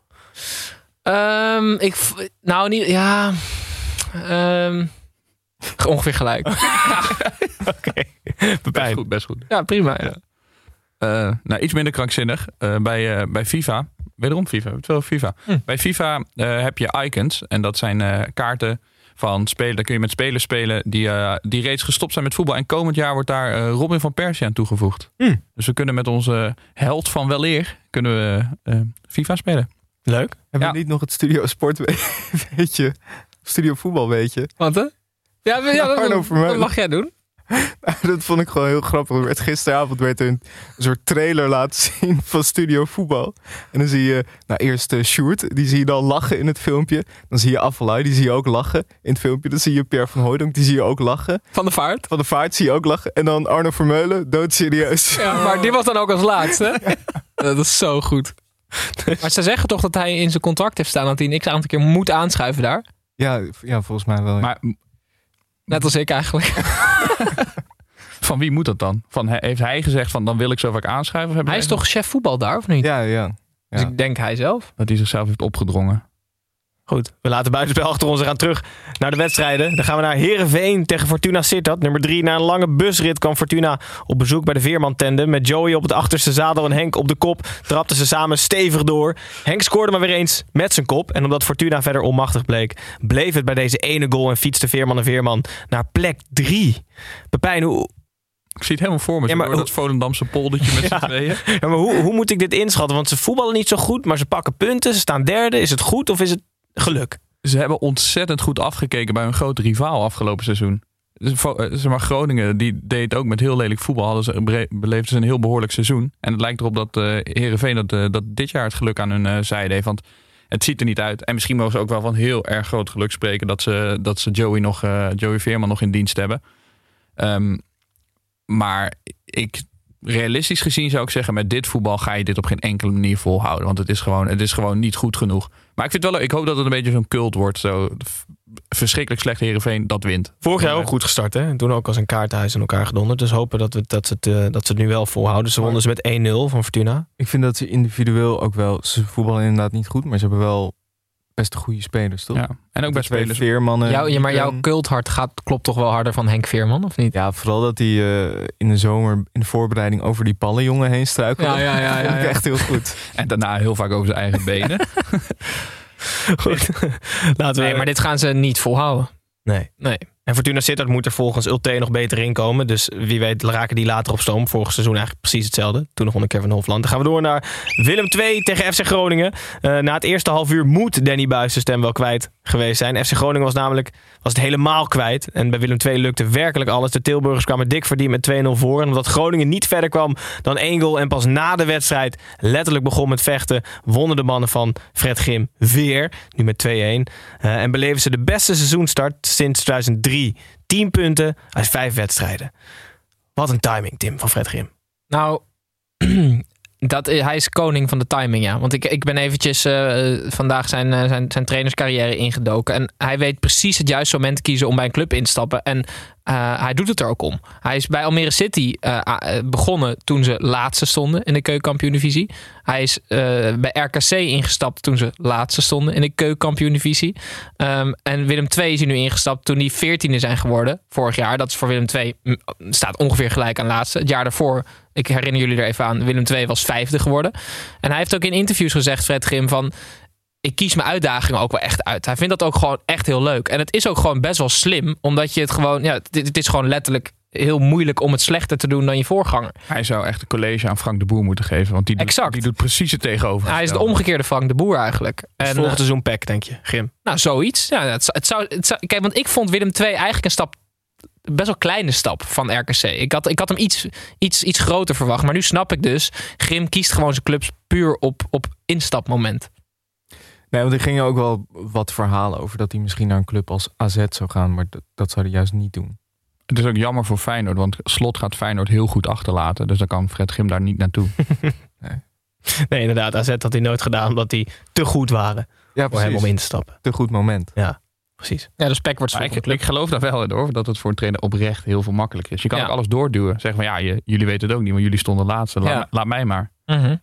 Um, ik... Nou, niet... Ja... Um, [LAUGHS] ongeveer gelijk. [LAUGHS]
Oké. Okay.
Best goed, best goed.
Ja, prima. Ja.
Uh, nou, iets minder krankzinnig. Uh, bij, uh, bij FIFA Wederom FIFA. We hebben FIFA. Hm. Bij FIFA uh, heb je icons. En dat zijn uh, kaarten van spelen. Daar kun je met spelers spelen die, uh, die reeds gestopt zijn met voetbal. En komend jaar wordt daar Robin van Persie aan toegevoegd.
Hm.
Dus we kunnen met onze held van weleer kunnen we FIFA spelen.
Leuk.
Hebben ja. we niet nog het Studio Sport weet [LAUGHS] je? Studio Voetbal weet je?
Wat hè? Ja, ja dat, dat, dat mag jij doen. [LAUGHS]
dat vond ik gewoon heel grappig. Er werd gisteravond werd er een soort trailer laten [LAUGHS] zien van Studio Voetbal. En dan zie je, nou eerst uh, Sjoerd, die zie je dan lachen in het filmpje. Dan zie je Affelay, die zie je ook lachen in het filmpje. Dan zie je Pierre van Hooydonk, die zie je ook lachen.
Van de Vaart?
Van de Vaart zie je ook lachen. En dan Arno Vermeulen, doodserieus.
Ja, maar die was dan ook als laatste. [LAUGHS] dat is zo goed. Maar ze zeggen toch dat hij in zijn contract heeft staan dat hij een x aantal keer moet aanschuiven daar?
Ja, ja volgens mij wel. Ja.
Maar
Net als ik eigenlijk. [LAUGHS]
van wie moet dat dan? Van, heeft hij gezegd van dan wil ik zo vaak aanschuiven? Of
hij is toch chef voetbal daar of niet?
Ja, ja. ja.
Dus ik denk hij zelf.
Dat hij zichzelf heeft opgedrongen.
Goed, we laten buitenspel achter ons en gaan terug naar de wedstrijden. Dan gaan we naar Herenveen tegen Fortuna Sittard. Nummer 3. Na een lange busrit kwam Fortuna op bezoek bij de Veerman-tende. Met Joey op het achterste zadel en Henk op de kop trapten ze samen stevig door. Henk scoorde maar weer eens met zijn kop. En omdat Fortuna verder onmachtig bleek, bleef het bij deze ene goal en fietste Veerman en Veerman naar plek 3. Pepijn, hoe,
Ik zie het helemaal voor me.
Ja, maar
dat Volendamse poldertje met [LAUGHS]
Ja.
z'n tweeën.
Ja, maar hoe, hoe moet ik dit inschatten? Want ze voetballen niet zo goed, maar ze pakken punten. Ze staan derde. Is het goed of is het geluk?
Ze hebben ontzettend goed afgekeken bij hun grote rivaal afgelopen seizoen. Eh, Zeg maar, Groningen die deed ook met heel lelijk voetbal. Hadden ze, beleefden ze een heel behoorlijk seizoen. En het lijkt erop dat eh Herenveen dat, eh, dat dit jaar het geluk aan hun eh, zijde heeft. Want het ziet er niet uit. En misschien mogen ze ook wel van heel erg groot geluk spreken dat ze, dat ze Joey, nog, Joey Veerman nog in dienst hebben. Ehm, maar ik, realistisch gezien zou ik zeggen, met dit voetbal ga je dit op geen enkele manier volhouden. Want het is gewoon, het is gewoon niet goed genoeg. Maar ik vind wel. Ik hoop dat het een beetje zo'n cult wordt. Zo verschrikkelijk slecht Herenveen dat wint.
Vorig jaar ook goed gestart, hè? En Toen ook als een kaartenhuis in elkaar gedonderd. Dus hopen dat, we, dat, ze het, eh, dat ze het nu wel volhouden. Ze wonnen ze met 1-0 van Fortuna.
Ik vind dat ze individueel ook wel... Ze voetballen inderdaad niet goed, maar ze hebben wel best goede spelers, toch?
Ja. En ook
twee
spelers.
Veermannen.
Jouw- ja, maar jouw culthart gaat, klopt toch wel harder van Henk Veerman, of niet?
Ja, vooral dat hij eh, in de zomer in de voorbereiding over die pallenjongen heen struikelde.
Ja, ja, ja, ja, [LAUGHS]
Vond ik
ja.
echt heel goed. [LAUGHS]
En daarna heel vaak over zijn eigen [LAUGHS] benen.
Goed. Laten we...
Nee, maar dit gaan ze niet volhouden.
Nee.
Nee.
En Fortuna Sittard moet er volgens Ulte nog beter inkomen. Dus wie weet raken die later op stoom. Vorig seizoen eigenlijk precies hetzelfde. Toen nog onder Kevin Hofland. Dan gaan we door naar Willem II tegen FC Groningen. Eh, na het eerste half uur moet Danny Buis zijn stem wel kwijt geweest zijn. FC Groningen was namelijk was het helemaal kwijt. En bij Willem II lukte werkelijk alles. De Tilburgers kwamen dik verdiend met 2-0 voor. En omdat Groningen niet verder kwam dan één goal... en pas na de wedstrijd letterlijk begon met vechten... wonnen de mannen van Fred Grim weer. Nu met 2-1. Eh, en beleven ze de beste seizoenstart sinds 2003. 10 punten uit 5 wedstrijden. Wat een timing, Tim, van Fred Grim.
Nou, [CLEARS THROAT] dat, hij is koning van de timing, ja. Want ik, ik ben eventjes eh, vandaag zijn, eh, zijn, zijn trainerscarrière ingedoken. En hij weet precies het juiste moment kiezen om bij een club in te stappen. En eh, hij doet het er ook om. Hij is bij Almere City eh, eh, begonnen toen ze laatste stonden in de keukenkampioen-divisie. Hij is bij RKC ingestapt toen ze laatste stonden in de keukenkampioen-divisie. Ehm, en Willem II is hier nu ingestapt toen die veertiende zijn geworden vorig jaar. Dat is voor Willem II mm, staat ongeveer gelijk aan laatste. Het jaar daarvoor, ik herinner jullie er even aan, Willem II was vijfde geworden. En hij heeft ook in interviews gezegd, Fred Grim, van ik kies mijn uitdagingen ook wel echt uit. Hij vindt dat ook gewoon echt heel leuk. En het is ook gewoon best wel slim, omdat je het gewoon, ja, het, het is gewoon letterlijk heel moeilijk om het slechter te doen dan je voorganger.
Hij zou echt een college aan Frank de Boer moeten geven. Want die doet,
Exact.
die doet precies het tegenover.
Hij is de omgekeerde Frank de Boer eigenlijk.
En,
En,
volgend
eh,
seizoen Peck, denk je, Grim.
nou, zoiets. Ja, het, zou- het zou, het zou, kijk, want ik vond Willem II eigenlijk een stap, best wel kleine stap van RKC. Ik had, ik had hem iets, iets, iets groter verwacht. Maar nu snap ik dus, Grim kiest gewoon zijn clubs puur op, op instapmoment.
Nee, want er gingen ook wel wat verhalen over dat hij misschien naar een club als AZ zou gaan. Maar dat, dat zou hij juist niet doen.
Het is ook jammer voor Feyenoord, want Slot gaat Feyenoord heel goed achterlaten. Dus dan kan Fred Grim daar niet naartoe. [LAUGHS]
Nee, inderdaad. AZ had hij nooit gedaan omdat die te goed waren
Ja,
voor hem om in te stappen.
Te goed moment.
Ja, precies.
Ja, dus Peck wordt
Maar ik, ik geloof daar wel in hoor, dat het voor een trainer oprecht heel veel makkelijker is. Je kan
Ja.
ook alles doorduwen. Zeggen van ja, je- jullie weten het ook niet, want jullie stonden laatste. Laat,
Ja.
laat mij maar.
Mhm.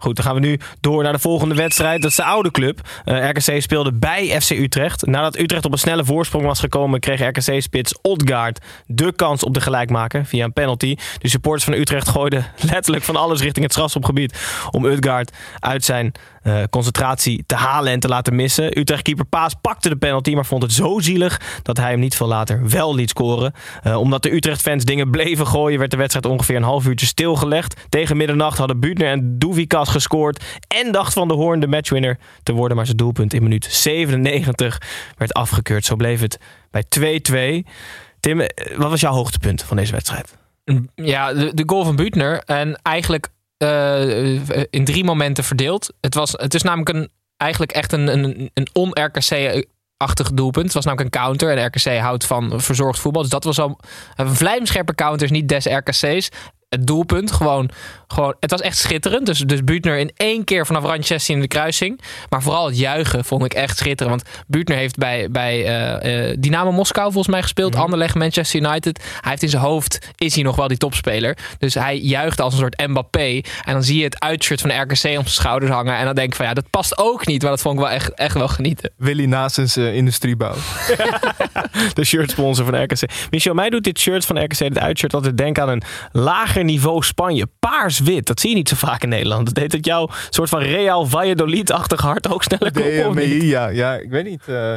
Goed, dan gaan we nu door naar de volgende wedstrijd. Dat is de oude club. Eh, RKC speelde bij FC Utrecht. Nadat Utrecht op een snelle voorsprong was gekomen... kreeg RKC-spits Odgaard de kans op de gelijkmaker via een penalty. De supporters van Utrecht gooiden [LAUGHS] letterlijk van alles richting het strafschopgebied... om Odgaard uit zijn eh, concentratie te halen en te laten missen. Utrecht-keeper Paas pakte de penalty... maar vond het zo zielig dat hij hem niet veel later wel liet scoren. Eh, omdat de Utrecht-fans dingen bleven gooien... werd de wedstrijd ongeveer een half uurtje stilgelegd. Tegen middernacht hadden Buutner en Doevikas gescoord... en dacht Van de Hoorn de matchwinner te worden... maar zijn doelpunt in minuut 97 werd afgekeurd. Zo bleef het bij 2-2. Tim, eh, wat was jouw hoogtepunt van deze wedstrijd?
Ja, de, de goal van Buutner. En eigenlijk eh, in drie momenten verdeeld. Het, was, het is namelijk een, eigenlijk echt een, een, een on-RKC-achtig doelpunt. Het was namelijk een counter. En RKC houdt van verzorgd voetbal. Dus dat was al een vlijmscherpe counter. is Niet des RKC's. Het doelpunt. Gewoon, gewoon, het was echt schitterend. Dus, dus Buutner in één keer vanaf rand 16 in de kruising. Maar vooral het juichen vond ik echt schitterend. Want Buutner heeft bij, bij eh, eh, Dynamo Moskou volgens mij gespeeld. Anderlecht, Manchester United. Hij heeft in zijn hoofd, is hij nog wel die topspeler. Dus hij juicht als een soort Mbappé. En dan zie je het uitshirt van de RKC op zijn schouders hangen. En dan denk ik van ja, dat past ook niet. Maar dat vond ik wel echt, echt wel genieten.
Willy Nasens eh, industriebouw. [LAUGHS]
de shirtsponsor van RKC. Michel, mij doet dit shirt van RKC, dit uitshirt, altijd denken aan een lager niveau Spanje. Paars-wit, dat zie je niet zo vaak in Nederland. Dat deed het jouw soort van Real Valladolid-achtig hart ook sneller op, of
eh, ja, ja, ik weet niet. eh,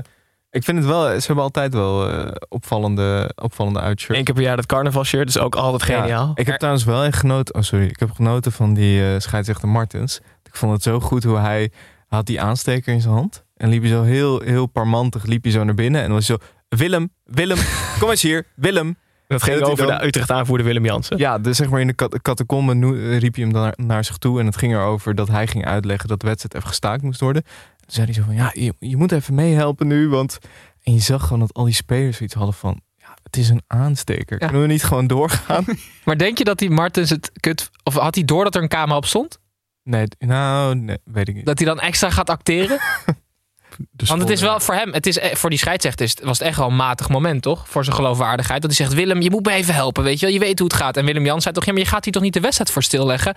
ik vind het wel, ze hebben altijd wel eh, opvallende, opvallende uitshirts.
Eén keer per jaar dat carnavalshirt is ook altijd geniaal.
Ja, ik heb trouwens wel echt genoten. Oh, sorry. Ik heb genoten van die eh scheidsrechter Martens. Ik vond het zo goed hoe hij had die aansteker in zijn hand. En liep hij zo heel, heel parmantig liep hij zo naar binnen. En dan was zo, Willem, Willem, [LAUGHS] kom eens hier, Willem.
Dat ging over
dan-
de Utrecht aanvoerder Willem Jansen.
Ja, dus zeg maar in de noe- riep hij hem dan naar, naar zich toe. En het ging erover dat hij ging uitleggen dat de wedstrijd even gestaakt moest worden. Toen zei hij zo van, ja, je, je moet even meehelpen nu. Want... En je zag gewoon dat al die spelers zoiets hadden van, ja, het is een aansteker.
Ja.
Kunnen we niet gewoon doorgaan? [LAUGHS]
Maar denk je dat die Martens het kut... Of had hij door dat er een camera op stond?
nee, nou, nee, weet ik niet.
Dat hij dan extra gaat acteren? [LAUGHS] Want het is wel voor hem, het is, eh, voor die scheidsrechter was het echt wel een matig moment, toch? Voor zijn geloofwaardigheid. Dat hij zegt: Willem, je moet me even helpen. Weet je wel, je weet hoe het gaat. En Willem Jans zei toch: Ja, maar je gaat hier toch niet de wedstrijd voor stilleggen?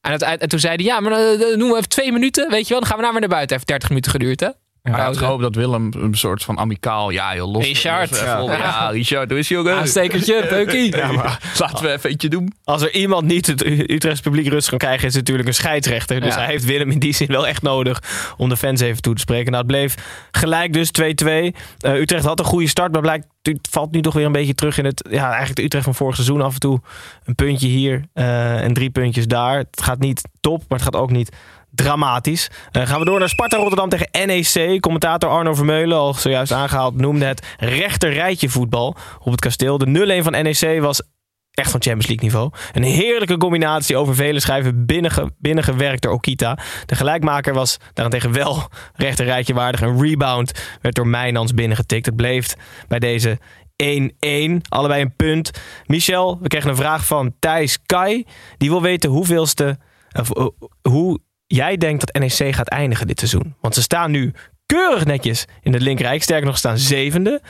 En, het, en toen zei hij: Ja, maar eh, eh, noem even twee minuten. Weet je wel, dan gaan we nou weer naar buiten. Heeft 30 minuten geduurd, hè?
Ja, ik
Pauze.
hoop dat Willem een soort van amicaal, ja joh, los.
Richard.
los even
Ja.
op. Ja, Richard, doe eens jongen.
Aanstekertje, peukie.
Ja, maar laten we even eentje doen.
Als er iemand niet het U- Utrechts publiek rust kan krijgen, is het natuurlijk een scheidsrechter. Dus
Ja.
hij heeft Willem in die zin wel echt nodig om de fans even toe te spreken. Nou, het bleef gelijk dus 2-2. Eh, Utrecht had een goede start, maar blijkt, het valt nu toch weer een beetje terug in het, ja, eigenlijk de Utrecht van vorig seizoen. Af en toe een puntje hier eh, en drie puntjes daar. Het gaat niet top, maar het gaat ook niet dramatisch. Eh, gaan we door naar Sparta Rotterdam tegen NEC. Commentator Arno Vermeulen, al zojuist aangehaald, noemde het rechter rijtje voetbal op het kasteel. De 0-1 van NEC was echt van Champions League niveau. Een heerlijke combinatie over vele schijven binnenge, binnengewerkt door Okita. De gelijkmaker was daarentegen wel [LAUGHS] rechter rijtje waardig. Een rebound werd door Mijnans binnengetikt. Het bleef bij deze 1-1. Allebei een punt. Michel, we kregen een vraag van Thijs Kai. Die wil weten hoeveelste, of, eh, hoe jij denkt dat NEC gaat eindigen dit seizoen. Want ze staan nu keurig netjes in het linkerrijk. Sterker nog, staan zevende.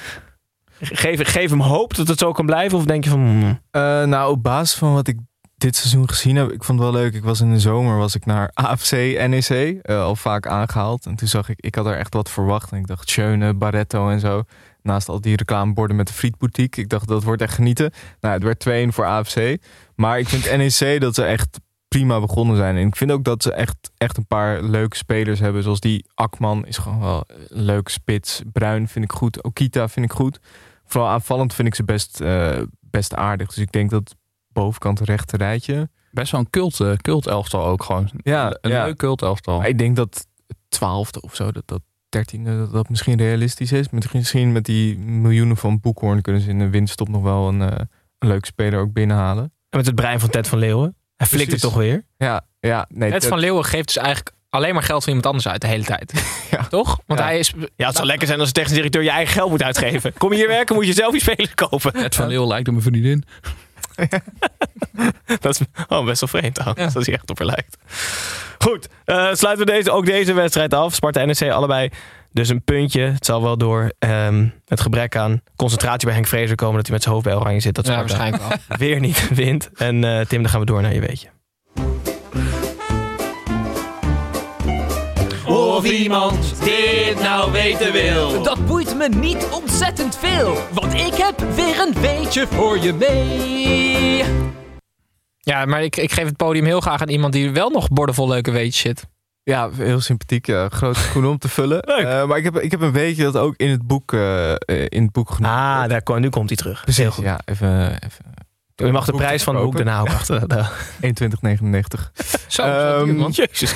Geef, geef hem hoop dat het zo kan blijven? Of denk je van... hmm,
Eh, nou, op basis van wat ik dit seizoen gezien heb, ik vond het wel leuk. Ik was in de zomer was ik naar [LAUGHS] AFC NEC, eh, al vaak aangehaald. En toen zag ik, ik had er echt wat verwacht. En ik dacht, Schöne, Barretto en zo. Naast al die reclameborden met de frietboutique. Ik dacht, dat wordt echt genieten. Nou, het werd 2-1 voor AFC. Maar ik vind NEC dat ze echt prima begonnen zijn. En ik vind ook dat ze echt, echt een paar leuke spelers hebben. Zoals die Akman is gewoon wel een leuke spits. Bruin vind ik goed. Okita vind ik goed. Vooral aanvallend vind ik ze best, eh, best aardig. Dus ik denk dat bovenkant rechte rijtje.
Best wel een cult, eh, cult elftal ook gewoon.
Ja,
Een
ja.
leuk cult elftal.
Maar ik denk dat het twaalfde of zo, dat dat dertiende, dat dat misschien realistisch is. Misschien- Misschien met die miljoenen van Boekhoorn kunnen ze in de winststop nog wel een, een leuke speler ook binnenhalen.
En met het brein van Ted van Leeuwen. Hij flikt het toch weer.
Ja, ja. Nee,
van Leeuwen geeft dus eigenlijk alleen maar geld van iemand anders uit de hele tijd. [LAUGHS] Toch? Want
Ja.
hij is...
Ja, het zou lekker zijn als de technisch directeur je eigen geld moet uitgeven. Kom je hier werken, moet je zelf je spelers kopen.
Ed van Leeuwen lijkt op mijn vriendin. [LAUGHS]
Dat is oh, best wel vreemd trouwens, dat hij echt op haar lijkt. Goed, eh, sluiten we deze, ook deze wedstrijd af. Sparta en NEC allebei dus een puntje. Het zal wel door ehm, het gebrek aan concentratie bij Henk Vrezer komen... dat hij met zijn hoofd bij Oranje zit. Dat
Ja, waarschijnlijk wel. [LAUGHS]
weer niet wint. En eh, Tim, dan gaan we door naar je weetje.
Of iemand dit nou weten wil.
Dat boeit me niet ontzettend veel, want ik heb weer een weetje voor je mee.
Ja, maar ik, ik geef het podium heel graag aan iemand die wel nog bordevol leuke weetjes zit.
Ja, heel sympathiek. Grote schoen om te vullen. [LAUGHS] Eh, maar ik heb, ik heb een beetje dat ook in het boek, eh, eh, in het boek genoemd.
Ah, daar, kwam- nu komt hij terug.
Precies,
Heel goed.
ja. Even, even
Je mag de prijs van het boek daarna ook achter. daar. [LAUGHS]
21,99. [LAUGHS]
Zo, zo man.
Jezus.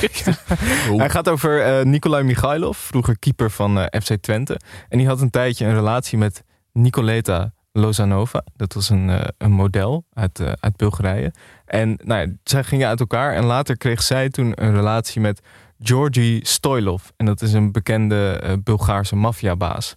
Hij gaat over Nikolai Michailov, vroeger keeper van FC Twente. En die had een tijdje een relatie met Nicoleta Lozanova. Dat was een, een model uit, uit Bulgarije. En nou ja, zij gingen uit elkaar. En later kreeg zij toen een relatie met Georgi Stoilov. En dat is een bekende eh, Bulgaarse maffiabaas.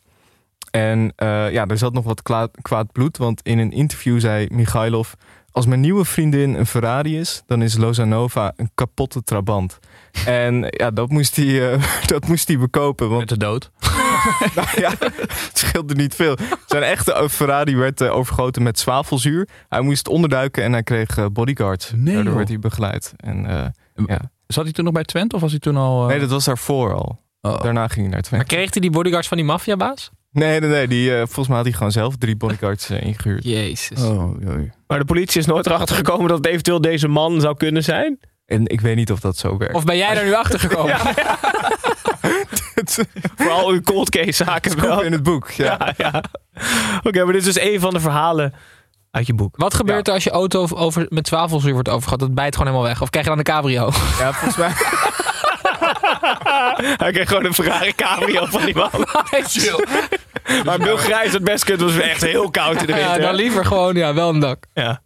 En eh, ja, er zat nog wat kwaad bloed. Want in een interview zei Michailov... Als mijn nieuwe vriendin een Ferrari is, dan is Lozanova een kapotte Trabant. [LAUGHS] En ja, dat moest hij, eh, [LAUGHS] dat moest hij bekopen. Want...
Met de dood. [LAUGHS]
nou ja, het scheelde niet veel. Zijn echte Ferrari werd overgoten met zwavelzuur. Hij moest onderduiken en hij kreeg bodyguards.
Nee,
Daardoor
joh.
werd hij begeleid. En, ja.
Zat hij toen nog bij Twente of was hij toen al... eh,
Nee, dat was daarvoor al.
Oh.
Daarna ging hij naar Twente.
Maar kreeg hij die bodyguards van die maffiabaas?
Nee, nee, nee. Die, eh, volgens mij had hij gewoon zelf drie bodyguards eh, ingehuurd.
Jezus.
Oh, joi.
Maar de politie is nooit erachter gekomen dat het eventueel deze man zou kunnen zijn.
En ik weet niet of dat zo werkt.
Of ben jij er nu achter gekomen? [LAUGHS]
Vooral uw cold case zaken
Scoop
wel.
in het boek. Ja.
Ja, ja. Oké, maar dit is dus een van de verhalen uit je boek.
Wat gebeurt er als je auto over, met zwavelzuur wordt overgehad? Dat bijt gewoon helemaal weg. Of krijg je dan een cabrio?
ja, volgens mij. [LAUGHS]
Hij kreeg gewoon een Ferrari cabrio van die man. [LAUGHS] Maar Bulgarije is het best kut. Het was echt heel koud in de
Ja,
winter.
dan liever gewoon ja, wel een dak.
Ja.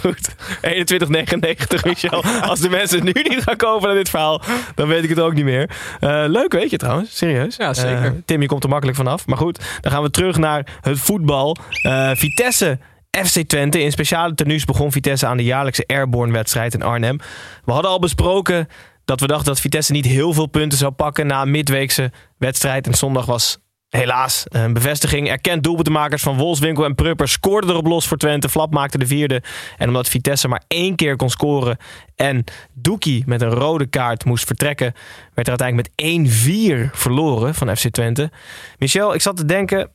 Goed. 21,99 Michel. Als de mensen nu niet gaan kopen naar dit verhaal, dan weet ik het ook niet meer. Eh, leuk weet je trouwens, serieus.
Ja, zeker.
Eh, Tim, je komt er makkelijk vanaf. Maar goed, dan gaan we terug naar het voetbal. Eh, Vitesse. FC Twente. In speciale tenues begon Vitesse aan de jaarlijkse Airborne-wedstrijd in Arnhem. We hadden al besproken dat we dachten dat Vitesse niet heel veel punten zou pakken na een midweekse wedstrijd. En zondag was helaas een bevestiging. Erkend doelpuntenmakers van Wolfswinkel en Prupper scoorden erop los voor Twente. Flap maakte de vierde. En omdat Vitesse maar één keer kon scoren en Doekie met een rode kaart moest vertrekken, werd er uiteindelijk met 1-4 verloren van FC Twente. Michel, ik zat te denken,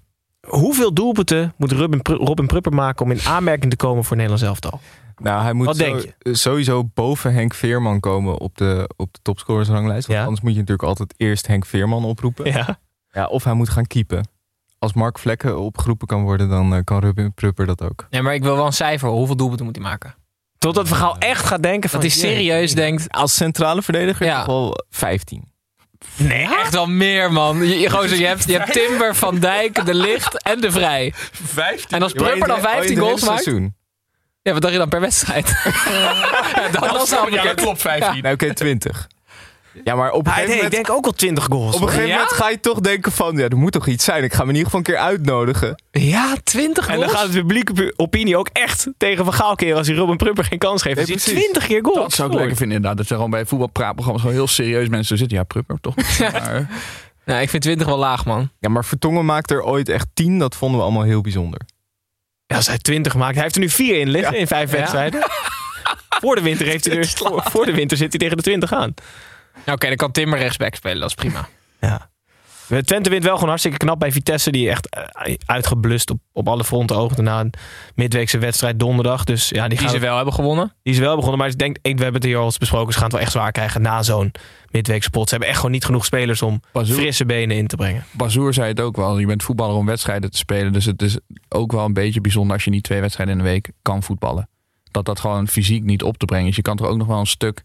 hoeveel doelpunten moet Robin, Pru- Robin Prupper maken om in aanmerking te komen voor Nederlands elftal?
Nou, hij moet zo- sowieso boven Henk Veerman komen op de, op de topscorersranglijst. Want
Ja.
anders moet je natuurlijk altijd eerst Henk Veerman oproepen.
Ja.
Ja, of hij moet gaan keepen. Als Mark Vlekken opgeroepen kan worden, dan eh, kan Ruben Prupper dat ook.
Nee, maar ik wil wel een cijfer. Hoeveel doelpunten moet hij maken?
Totdat Vergaal echt gaat denken van...
Dat hij serieus denkt.
Als centrale verdediger
Ja.
toch wel 15.
Nee, echt wel meer, man. Je, je, [LAUGHS] gozer, je, hebt, je hebt Timber, Van Dijk, De Licht en De Vrij.
15?
En als
Ja,
Prupper dan
het- oh, in
15
het
goals maakt...
seizoen.
Ja, wat dacht je dan per wedstrijd? ja, dan was het
ja, dat klopt, 15.
Nee, oké, 20. Ja, maar op een gegeven
nee, ik
moment...
denk ook al 20 goals.
Op een gegeven moment ga je toch denken van... Ja, er moet toch iets zijn. Ik ga hem in ieder geval een keer uitnodigen.
Ja, 20
En
goals.
dan gaat het publieke opinie ook echt tegen Van Gaal keren als hij Robin Prupper geen kans geeft. Dus hij
precies.
20 keer goals.
Dat zou ik lekker vinden inderdaad. Dat ze gewoon bij voetbalpraatprogramma's gewoon heel serieus mensen zitten. Ja, Prupper, toch? [LAUGHS] Maar,
Nou, ik vind 20 wel laag, man.
Ja, maar Vertongen maakt er ooit echt 10. Dat vonden we allemaal heel bijzonder.
Ja, als hij 20 maakt. Hij heeft er nu 4 in liggen in vijf
Ja.
wedstrijden. [LAUGHS] Voor de winter heeft hij er, voor, voor de winter zit hij tegen de 20 aan.
Nou, Oké, dan kan Timber rechtsback spelen. Dat is prima. [LAUGHS]
Ja. Twente wint wel gewoon hartstikke knap bij Vitesse. Die echt eh, uitgeblust op, op alle fronten oogde na een midweekse wedstrijd donderdag. Dus ja, die,
Die ze wel hebben gewonnen.
die is wel begonnen. Maar ik denk, ik, we hebben het hier al eens besproken. Ze gaan het wel echt zwaar krijgen na zo'n midweekse pot. Ze hebben echt gewoon niet genoeg spelers om
Bazoer.
frisse benen in te brengen.
Bazoer zei het ook wel. Je bent voetballer om wedstrijden te spelen. Dus het is ook wel een beetje bijzonder als je niet twee wedstrijden in de week kan voetballen. Dat dat gewoon fysiek niet op te brengen is. Je kan er ook nog wel een stuk,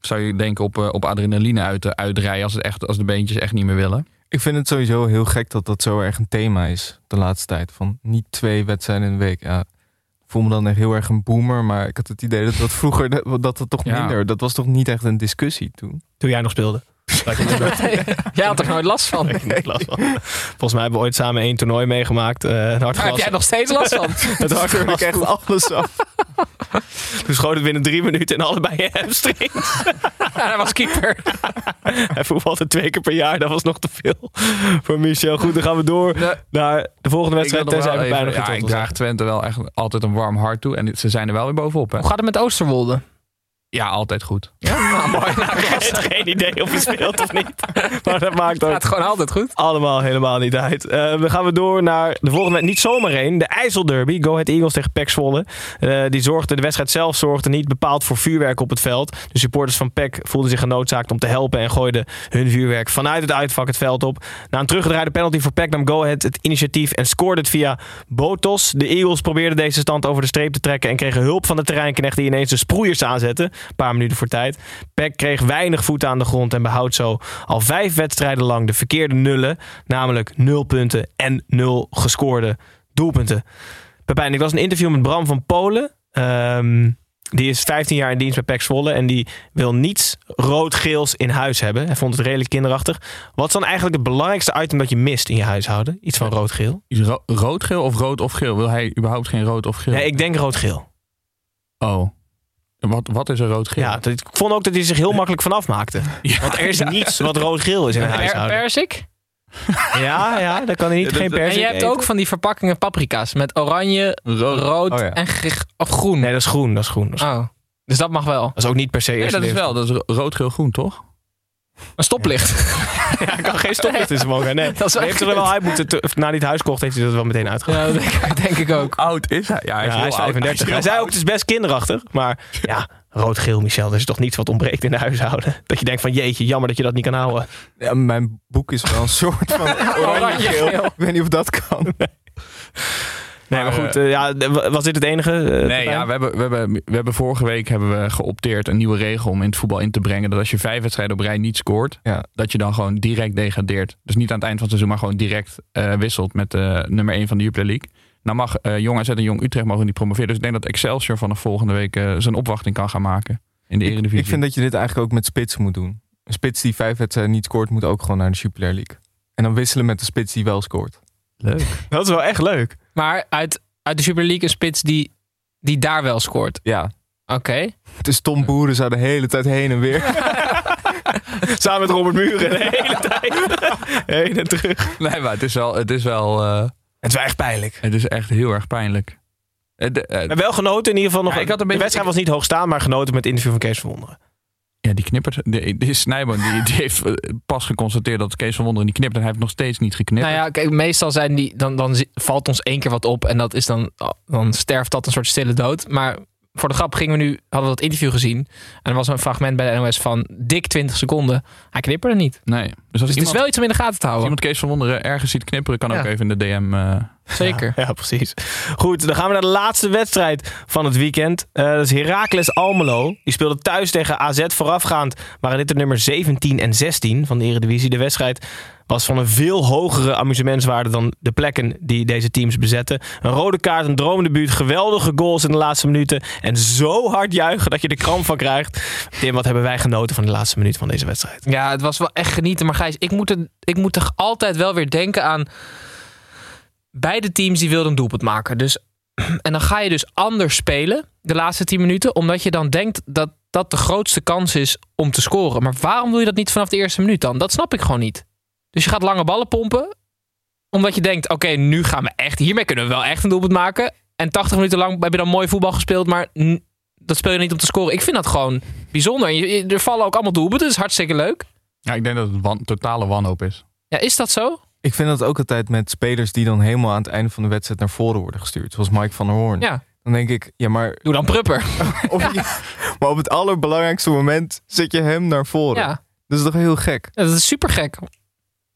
zou je denken, op, eh, op adrenaline uit, eh, uitrijden als, het echt, als de beentjes echt niet meer willen.
Ik vind het sowieso heel gek dat dat zo erg een thema is de laatste tijd. Van niet twee wedstrijden in de week. Ja, ik voel me dan echt heel erg een boomer. Maar ik had het idee dat dat [LAUGHS] vroeger dat dat, toch
Ja.
minder. Dat was toch niet echt een discussie toen.
Toen jij nog speelde. [LAUGHS] [LAUGHS]
Jij had er nooit last van. [LAUGHS]
Ik heb last van. Volgens mij hebben we ooit samen één toernooi meegemaakt. eh het
Daar
hartglas.
heb jij nog steeds last van.
Het hartglas.
Ik echt alles af.
Toen schoot het binnen drie minuten en allebei je hamstrings.
Ja, hij was keeper.
Hij voetbalde twee keer per jaar. Dat was nog te veel voor Michel. Goed, dan gaan we door naar de volgende wedstrijd. Tenzij we bijna
ja, ik draag Twente wel echt altijd een warm hart toe. En ze zijn er wel weer bovenop. Hè?
Hoe gaat het met Oosterwolde?
Ja, altijd goed.
Ja, [LAUGHS] nou, mooi. Nou.
Ik heb geen idee of hij speelt of niet. [LAUGHS] Maar dat maakt ook
gaat gewoon altijd goed.
allemaal helemaal niet uit. Eh, we gaan we door naar de volgende. Niet zomaar één. De IJsselderby. Go Ahead Eagles tegen PEC Zwolle. Eh, die zorgde, de wedstrijd zelf zorgde niet bepaald voor vuurwerk op het veld. De supporters van PEC voelden zich genoodzaakt om te helpen en gooiden hun vuurwerk vanuit het uitvak het veld op. Na een teruggedraaide penalty voor PEC nam Go Ahead het initiatief en scoorde het via Botos. De Eagles probeerden deze stand over de streep te trekken en kregen hulp van de terreinknecht die ineens de sproeiers aanzette. Een paar minuten voor tijd. PEC kreeg weinig voeten aan de grond en behoudt zo al vijf wedstrijden lang de verkeerde nullen. Namelijk nul punten en nul gescoorde doelpunten. Pepijn, ik was een interview met Bram van Polen. Ehm, die is 15 jaar in dienst bij PEC Zwolle. En die wil niets rood-geels in huis hebben. Hij vond het redelijk kinderachtig. Wat is dan eigenlijk het belangrijkste item dat je mist in je huishouden? Iets van rood-geel?
Ro- rood-geel of rood of geel? Wil hij überhaupt geen rood of geel?
Nee, ik denk rood-geel.
Oh. Wat, wat is er rood-geel?
Ja, dat- ik vond ook dat hij zich heel makkelijk vanaf maakte. [LAUGHS] Want er is niets wat rood-geel is in een huishouden.
persik?
Ja, ja, daar kan hij niet geen
En
persik
je hebt
eten.
ook van die verpakkingen paprika's met oranje, rood,
Oh ja.
en of groen.
Nee, dat is groen. Dat is groen. Dat is,
Oh, dus dat mag wel.
dat is ook niet per se
Nee, dat is wel. Dat is ro- rood-geel-groen, toch?
Een stoplicht. [LAUGHS]
Ja, hij kan geen stoplicht in zijn mogen. Nee, [LAUGHS]
Dat is wel
hij heeft er wel uit moeten. te- Na die het huis kocht, heeft hij dat wel meteen uitgehaald.
Ja, dat denk, denk ik ook.
Oud is hij? Ja, hij is,
Ja, hij is
heel oud.
35. Hij, zei ook, het is best kinderachtig. Maar ja, rood-geel, Michel. Dat is toch niets wat ontbreekt in de huishouden. Dat je denkt van, jeetje, jammer dat je dat niet kan houden.
Ja, mijn boek is wel een soort van. [LAUGHS] Oranje-geel. Ik weet niet of dat kan.
Nee, maar goed. eh, ja, de- was dit het enige? eh,
Nee, ja, we, hebben, we, hebben, we hebben vorige week hebben we geopteerd een nieuwe regel om in het voetbal in te brengen. Dat als je vijf wedstrijden op rij niet scoort,
Ja.
dat je dan gewoon direct degradeert. Dus niet aan het eind van het seizoen, maar gewoon direct eh, wisselt met nummer 1 van de Jupiler League. Nou mag eh Jong AZ en Jong Utrecht mogen niet promoveren. Dus ik denk dat Excelsior vanaf volgende week eh, zijn opwachting kan gaan maken in de Eredivisie.
Ik vind dat je dit eigenlijk ook met spits moet doen. Een spits die vijf wedstrijden niet scoort, moet ook gewoon naar de Jupiler League. En dan wisselen met de spits die wel scoort.
Leuk. [LAUGHS]
Dat is wel echt leuk.
Maar uit, uit de Super League een spits die, die daar wel scoort.
Ja.
Oké.
Dus Tom Boeren zou de hele tijd heen en weer. [LAUGHS]
Samen met Robert Muren de hele [LAUGHS] tijd. Heen en terug.
Nee, maar het is wel... Het is, wel, eh,
Het is wel echt pijnlijk.
het is echt heel erg pijnlijk. Eh, de- eh,
Maar wel genoten in ieder geval nog.
Ja, ik had een
de
beetje-
wedstrijd was niet hoog staan, maar genoten met het interview van Kees van Wonderen.
Ja, die knippert. De, de die, die heeft eh, pas geconstateerd dat Kees van Wonderen niet knipt. En hij heeft nog steeds niet geknipt.
Nou ja, kijk, meestal zijn die, dan, dan valt ons één keer wat op en dat is dan, dan sterft dat een soort stille dood. Maar voor de grap gingen we nu, hadden we dat interview gezien. En er was een fragment bij de NOS van dik 20 seconden. Hij knipperde niet.
nee. Dus als
Dus het is wel iets om in de gaten te
als
houden.
iemand Kees van Wonderen ergens ziet knipperen, kan
Ja.
ook even in de DM. eh, [LAUGHS]
Zeker.
Ja, precies. Goed, dan gaan we naar de laatste wedstrijd van het weekend. Eh, dat is Heracles Almelo. Die speelde thuis tegen AZ voorafgaand. Waren dit de nummer 17 en 16 van de Eredivisie. De wedstrijd was van een veel hogere amusementswaarde dan de plekken die deze teams bezetten. Een rode kaart, een droomdebuut, geweldige goals in de laatste minuten. En zo hard juichen dat je er kramp van krijgt. Tim, wat hebben wij genoten van de laatste minuut van deze wedstrijd?
Ja, het was wel echt genieten. Maar Ik moet, er, ik moet toch altijd wel weer denken aan... Beide teams die wilden een doelpunt maken. Dus, [CLEARS THROAT] en dan ga je dus anders spelen de laatste 10 minuten. Omdat je dan denkt dat dat de grootste kans is om te scoren. Maar waarom doe je dat niet vanaf de eerste minuut dan? Dat snap ik gewoon niet. Dus je gaat lange ballen pompen. Omdat je denkt, oké, nu gaan we echt... Hiermee kunnen we wel echt een doelpunt maken. En 80 minuten lang heb je dan mooi voetbal gespeeld. Maar dat speel je niet om te scoren. Ik vind dat gewoon bijzonder. Er vallen ook allemaal doelpunten. Dat is hartzikke leuk.
Ja, ik denk dat het wan- totale wanhoop is.
Ja, is dat zo?
Ik vind dat ook altijd met spelers die dan helemaal aan het einde van de wedstrijd naar voren worden gestuurd. Zoals Mike van der Hoorn.
Ja.
Dan denk ik, ja maar,
Doe dan prupper. [LAUGHS]
je- maar op het allerbelangrijkste moment zet je hem naar voren.
Ja,
Dat is toch heel gek?
Ja, dat is super gek.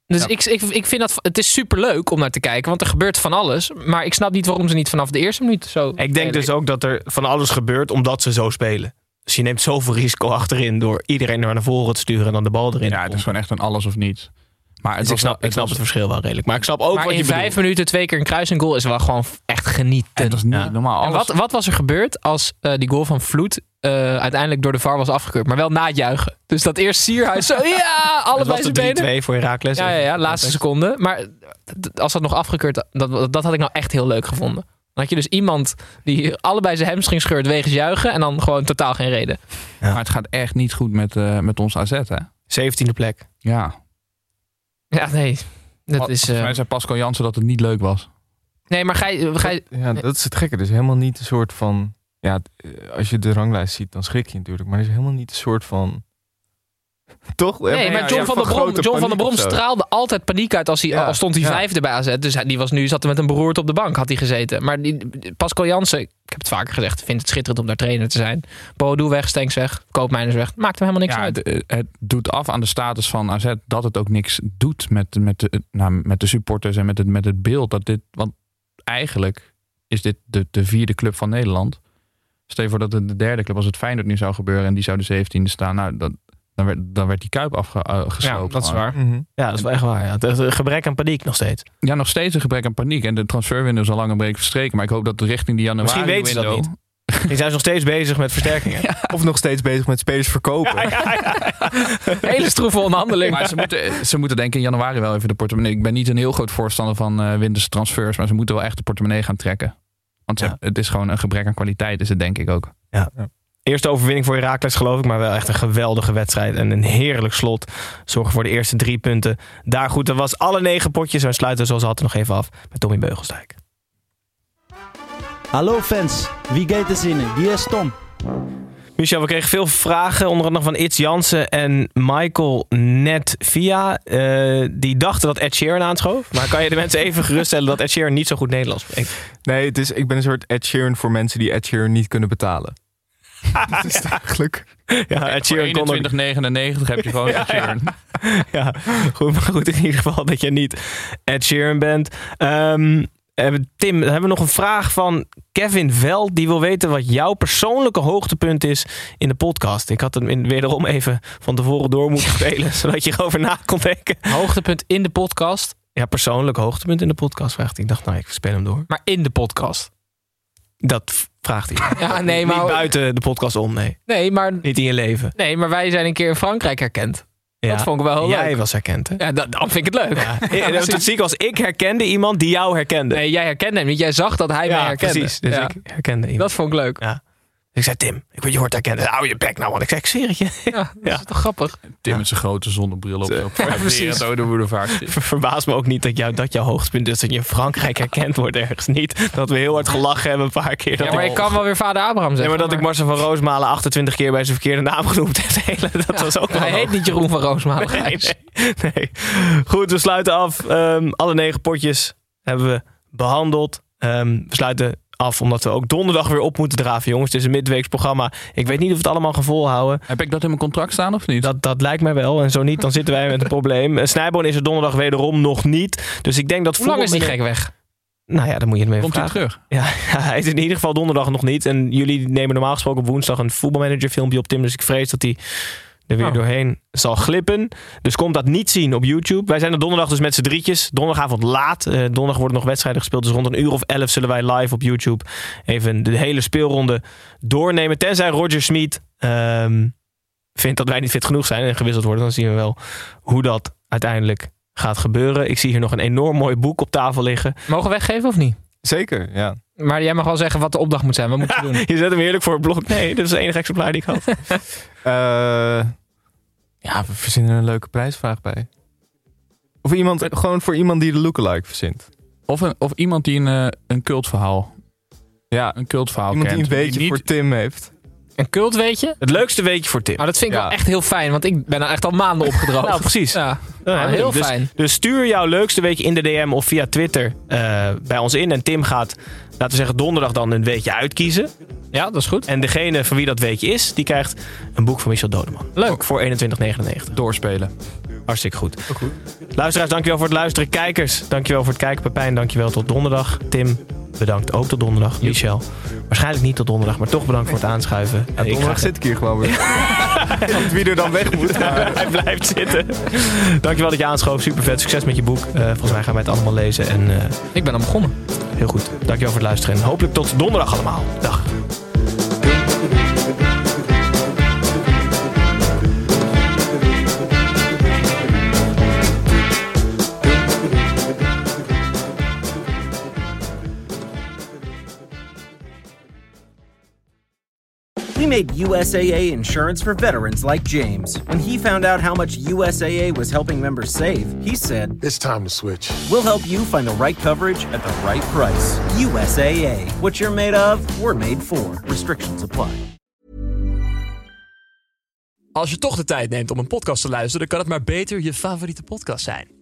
Dus
Ja.
ik, ik, ik vind dat het is super leuk om naar te kijken, want er gebeurt van alles. Maar ik snap niet waarom ze niet vanaf de eerste minuut zo.
Ik denk
spelen.
dus ook dat er van alles gebeurt omdat ze zo spelen. Dus je neemt zoveel risico achterin door iedereen naar voren te sturen en dan de bal erin.
Ja, het is gewoon echt een alles of niets. Maar het
Dus ik
was
snap,
wel-
ik snap
was-
het verschil wel redelijk. Maar ik snap ook
maar
wat
in
je
vijf
bedoelt.
minuten twee keer een kruising goal is wel gewoon echt genieten.
Niet
Ja.
normaal.
En wat, wat was er gebeurd als eh, die goal van Vloed eh, uiteindelijk door de VAR was afgekeurd, maar wel na het juichen? Dus dat eerst Sierhuis zo, [LAUGHS] ja,
Dat
allebei zijn benen.
3-2 voor Herakles.
Ja, ja, ja, laatste seconde. Maar als dat nog afgekeurd, dat, dat had ik nou echt heel leuk gevonden. Dan had je dus iemand die allebei zijn hamstring scheurt wegens juichen en dan gewoon totaal geen reden.
Maar het gaat echt niet goed met, eh, met ons AZ, hè?
17e plek.
Ja.
Ja, nee. Dat is,
Volgens
eh,
mij zei Pascal Jansen dat het niet leuk was.
nee, maar ga je, ga je-
Ja, dat is het gekke. Dus helemaal niet een soort van... Ja, eh, als je de ranglijst ziet, dan schrik je natuurlijk. Maar er is helemaal niet een soort van... Toch?
Nee, maar John, van, der Brom, John van der Brom straalde altijd paniek uit als, hij,
Ja,
al stond hij
ja.
vijfde bij AZ. Dus hij- die was nu, zat er met een beroerte op de bank, had hij gezeten. Maar die, Pascal Jansen, ik heb het vaker gezegd, vindt het schitterend om daar trainer te zijn. Bodo weg, Stenks weg, Koopmeiners weg. Maakt hem helemaal niks
Ja,
uit.
het, eh, het doet af aan de status van AZ dat het ook niks doet met, met, de, nou, met de supporters en met het, met het beeld. Dat dit, want eigenlijk is dit de, de vierde club van Nederland. Stel je voor dat het de derde club, als het Feyenoord nu zou gebeuren en die zou de zeventiende staan, nou, dat, dan, werd, dan werd die kuip afgesloopt.
ja, dat is waar.
Mhm.
Ja, dat is wel echt waar. Ja. Het is een gebrek aan paniek nog steeds.
Ja, nog steeds een gebrek aan paniek. En de transferwindow is al lang een breek verstreken. Maar ik hoop dat de richting die januari
Misschien weten ze dat niet. Die zijn ze nog steeds bezig met versterkingen. [LAUGHS]
Of nog steeds bezig met spelers verkopen. [LAUGHS]
Hele stroeve onderhandeling.
Maar ze moeten, ze moeten denk ik in januari wel even de portemonnee. Ik ben niet een heel groot voorstander van eh winterse transfers. Maar ze moeten wel echt de portemonnee gaan trekken. Want ze
Ja.
het is gewoon een gebrek aan kwaliteit, is het denk ik ook.
Ja. Eerste overwinning voor Herakles geloof ik, maar wel echt een geweldige wedstrijd. En een heerlijk slot. Zorgen voor de eerste drie punten. Daar goed, dat was alle negen potjes. En we sluiten zoals altijd nog even af met Tommy Beugelsdijk.
Hallo fans, wie gaat er zinnen? Wie is Tom?
Michel, we kregen veel vragen, onder andere van Itz Jansen en Michael Net via. eh, die dachten dat Ed Sheeran aanschoof. Maar kan je de mensen even geruststellen dat Ed Sheeran niet zo goed Nederlands spreekt?
Nee, het is, ik ben een soort Ed Sheeran voor mensen die Ed Sheeran niet kunnen betalen. [LAUGHS] dat is eigenlijk.
Ja, Ed Sheeran kon ook-
21,99 heb je gewoon [LAUGHS]
Ja,
Ed Sheeran.
ja, goed, maar goed in ieder geval dat je niet Ed Sheeran bent. Ehm, eh, Tim, dan hebben we nog een vraag van Kevin Veld. Die wil weten wat jouw persoonlijke hoogtepunt is in de podcast. Ik had hem in, wederom even van tevoren door moeten spelen, [LAUGHS] zodat je erover na kon denken.
Hoogtepunt in de podcast?
Ja, persoonlijk hoogtepunt in de podcast, vraagt hij. Ik dacht, nou, ik speel hem door.
Maar in de podcast?
Dat vraagt hij.
Ja, nee, maar-
Niet buiten de podcast om, nee.
Nee, maar,
Niet in je leven.
nee, maar wij zijn een keer in Frankrijk herkend.
Ja,
Dat vond ik wel heel
Jij
leuk.
was herkend, hè?
Ja, dat, dan vind ik het leuk.
Ja, [LAUGHS] het is ziek als ik herkende iemand die jou herkende.
Nee, jij herkende hem niet. Jij zag dat hij mij
ja,
herkende.
precies. Dus
Ja.
ik herkende iemand.
Dat vond ik leuk.
Ja. Ik zei, Tim, ik word je hoort herkennen. Hou je bek nou, man. Ik zei, ik zweer het je.
Ja, dat is [LAUGHS] toch grappig?
Tim met zijn grote zonnebril op. op
Ja, precies. [LAUGHS] Verbaas me ook niet dat, jou, dat jouw hoogtepunt is dat je in Frankrijk herkend wordt ergens. Niet dat we heel hard gelachen hebben een paar keer.
Ja, maar
ik,
kan wel weer vader Abraham zeggen.
maar dat ik Marcel van Roosmalen 28 keer bij zijn verkeerde naam genoemd heb. [LAUGHS] Dat was ook wel
Hij heet niet Jeroen van Roosmalen.
Nee,
Gijs.
nee, nee. Goed, we sluiten af. Ehm, alle negen potjes hebben we behandeld. Ehm, we sluiten af omdat we ook donderdag weer op moeten draven, jongens. Het is een midweeks programma. Ik weet niet of we het allemaal gaan volhouden.
Heb ik dat in mijn contract staan of niet?
Dat, dat lijkt mij wel. En zo niet, dan zitten wij met een [LAUGHS] probleem. Eh, Snijboon is er donderdag wederom nog niet. Dus ik denk dat
Hoe lang is die gek weg?
Nou ja, dan moet je hem even
Komt hij
vragen.
terug?
Ja, [LAUGHS] hij is in ieder geval donderdag nog niet. En jullie nemen normaal gesproken op woensdag een voetbalmanager filmpje op Tim. Dus ik vrees dat hij er weer
Oh.
doorheen zal glippen. Dus komt dat niet zien op YouTube. Wij zijn er donderdag dus met z'n drietjes. Donderdagavond laat. Eh, donderdag worden nog wedstrijden gespeeld. Dus rond een uur of elf zullen wij live op YouTube even de hele speelronde doornemen. Tenzij Roger Smit ehm, vindt dat wij niet fit genoeg zijn en gewisseld worden. Dan zien we wel hoe dat uiteindelijk gaat gebeuren. Ik zie hier nog een enorm mooi boek op tafel liggen.
Mogen we weggeven of niet?
Zeker, ja.
Maar jij mag wel zeggen wat de opdracht moet zijn. Wat moet je [LAUGHS] doen?
Je zet hem heerlijk voor het blok. Nee, dit is het enige exemplaar die ik had. [LAUGHS] [LAUGHS]
Eh, ja, we verzinnen een leuke prijsvraag bij. Of iemand, gewoon voor iemand die de lookalike verzint.
Of, een, of iemand die een, eh, een cultverhaal.
Ja,
Een cultverhaal
iemand die een beetje
niet-
voor Tim heeft.
Een cult weet je?
Het leukste weetje voor Tim.
Maar dat vind ik
Ja.
wel echt heel fijn. Want ik ben er echt al maanden opgedroogd. [LAUGHS]
Nou, precies.
Ja,
Ja,
Nou, heel
dus,
fijn.
Dus stuur jouw leukste weetje in de DM of via Twitter eh, bij ons in. En Tim gaat, laten we zeggen, donderdag dan een weetje uitkiezen.
Ja, dat is goed.
En degene van wie dat weetje is, die krijgt een boek van Michel Dodeman.
Leuk.
Voor 21,99.
Doorspelen.
Hartstikke goed. Luisteraars, dankjewel voor het luisteren. Kijkers, dankjewel voor het kijken. Pepijn, dankjewel tot donderdag. Tim, bedankt ook tot donderdag. Michel, waarschijnlijk niet tot donderdag, maar toch bedankt voor het aanschuiven. En ik ga
Donderdag zit ik hier gewoon weer. [LAUGHS] Niet [LAUGHS] wie er dan weg moet. maar-
Hij blijft zitten. Dankjewel dat je aanschoof. Super vet. Succes met je boek. Eh, volgens mij gaan wij het allemaal lezen. En eh,
Ik ben al begonnen.
heel goed. Dankjewel voor het luisteren. En hopelijk tot donderdag allemaal. Dag.
Made USAA insurance for veterans like James. When he found out how much USAA was helping members save, he said,
It's time to switch.
We'll help you find the right coverage at the right price. USAA. What you're made of, we're made for. Restrictions apply.
Als je toch de tijd neemt om een podcast te luisteren, dan kan het maar beter je favoriete podcast zijn.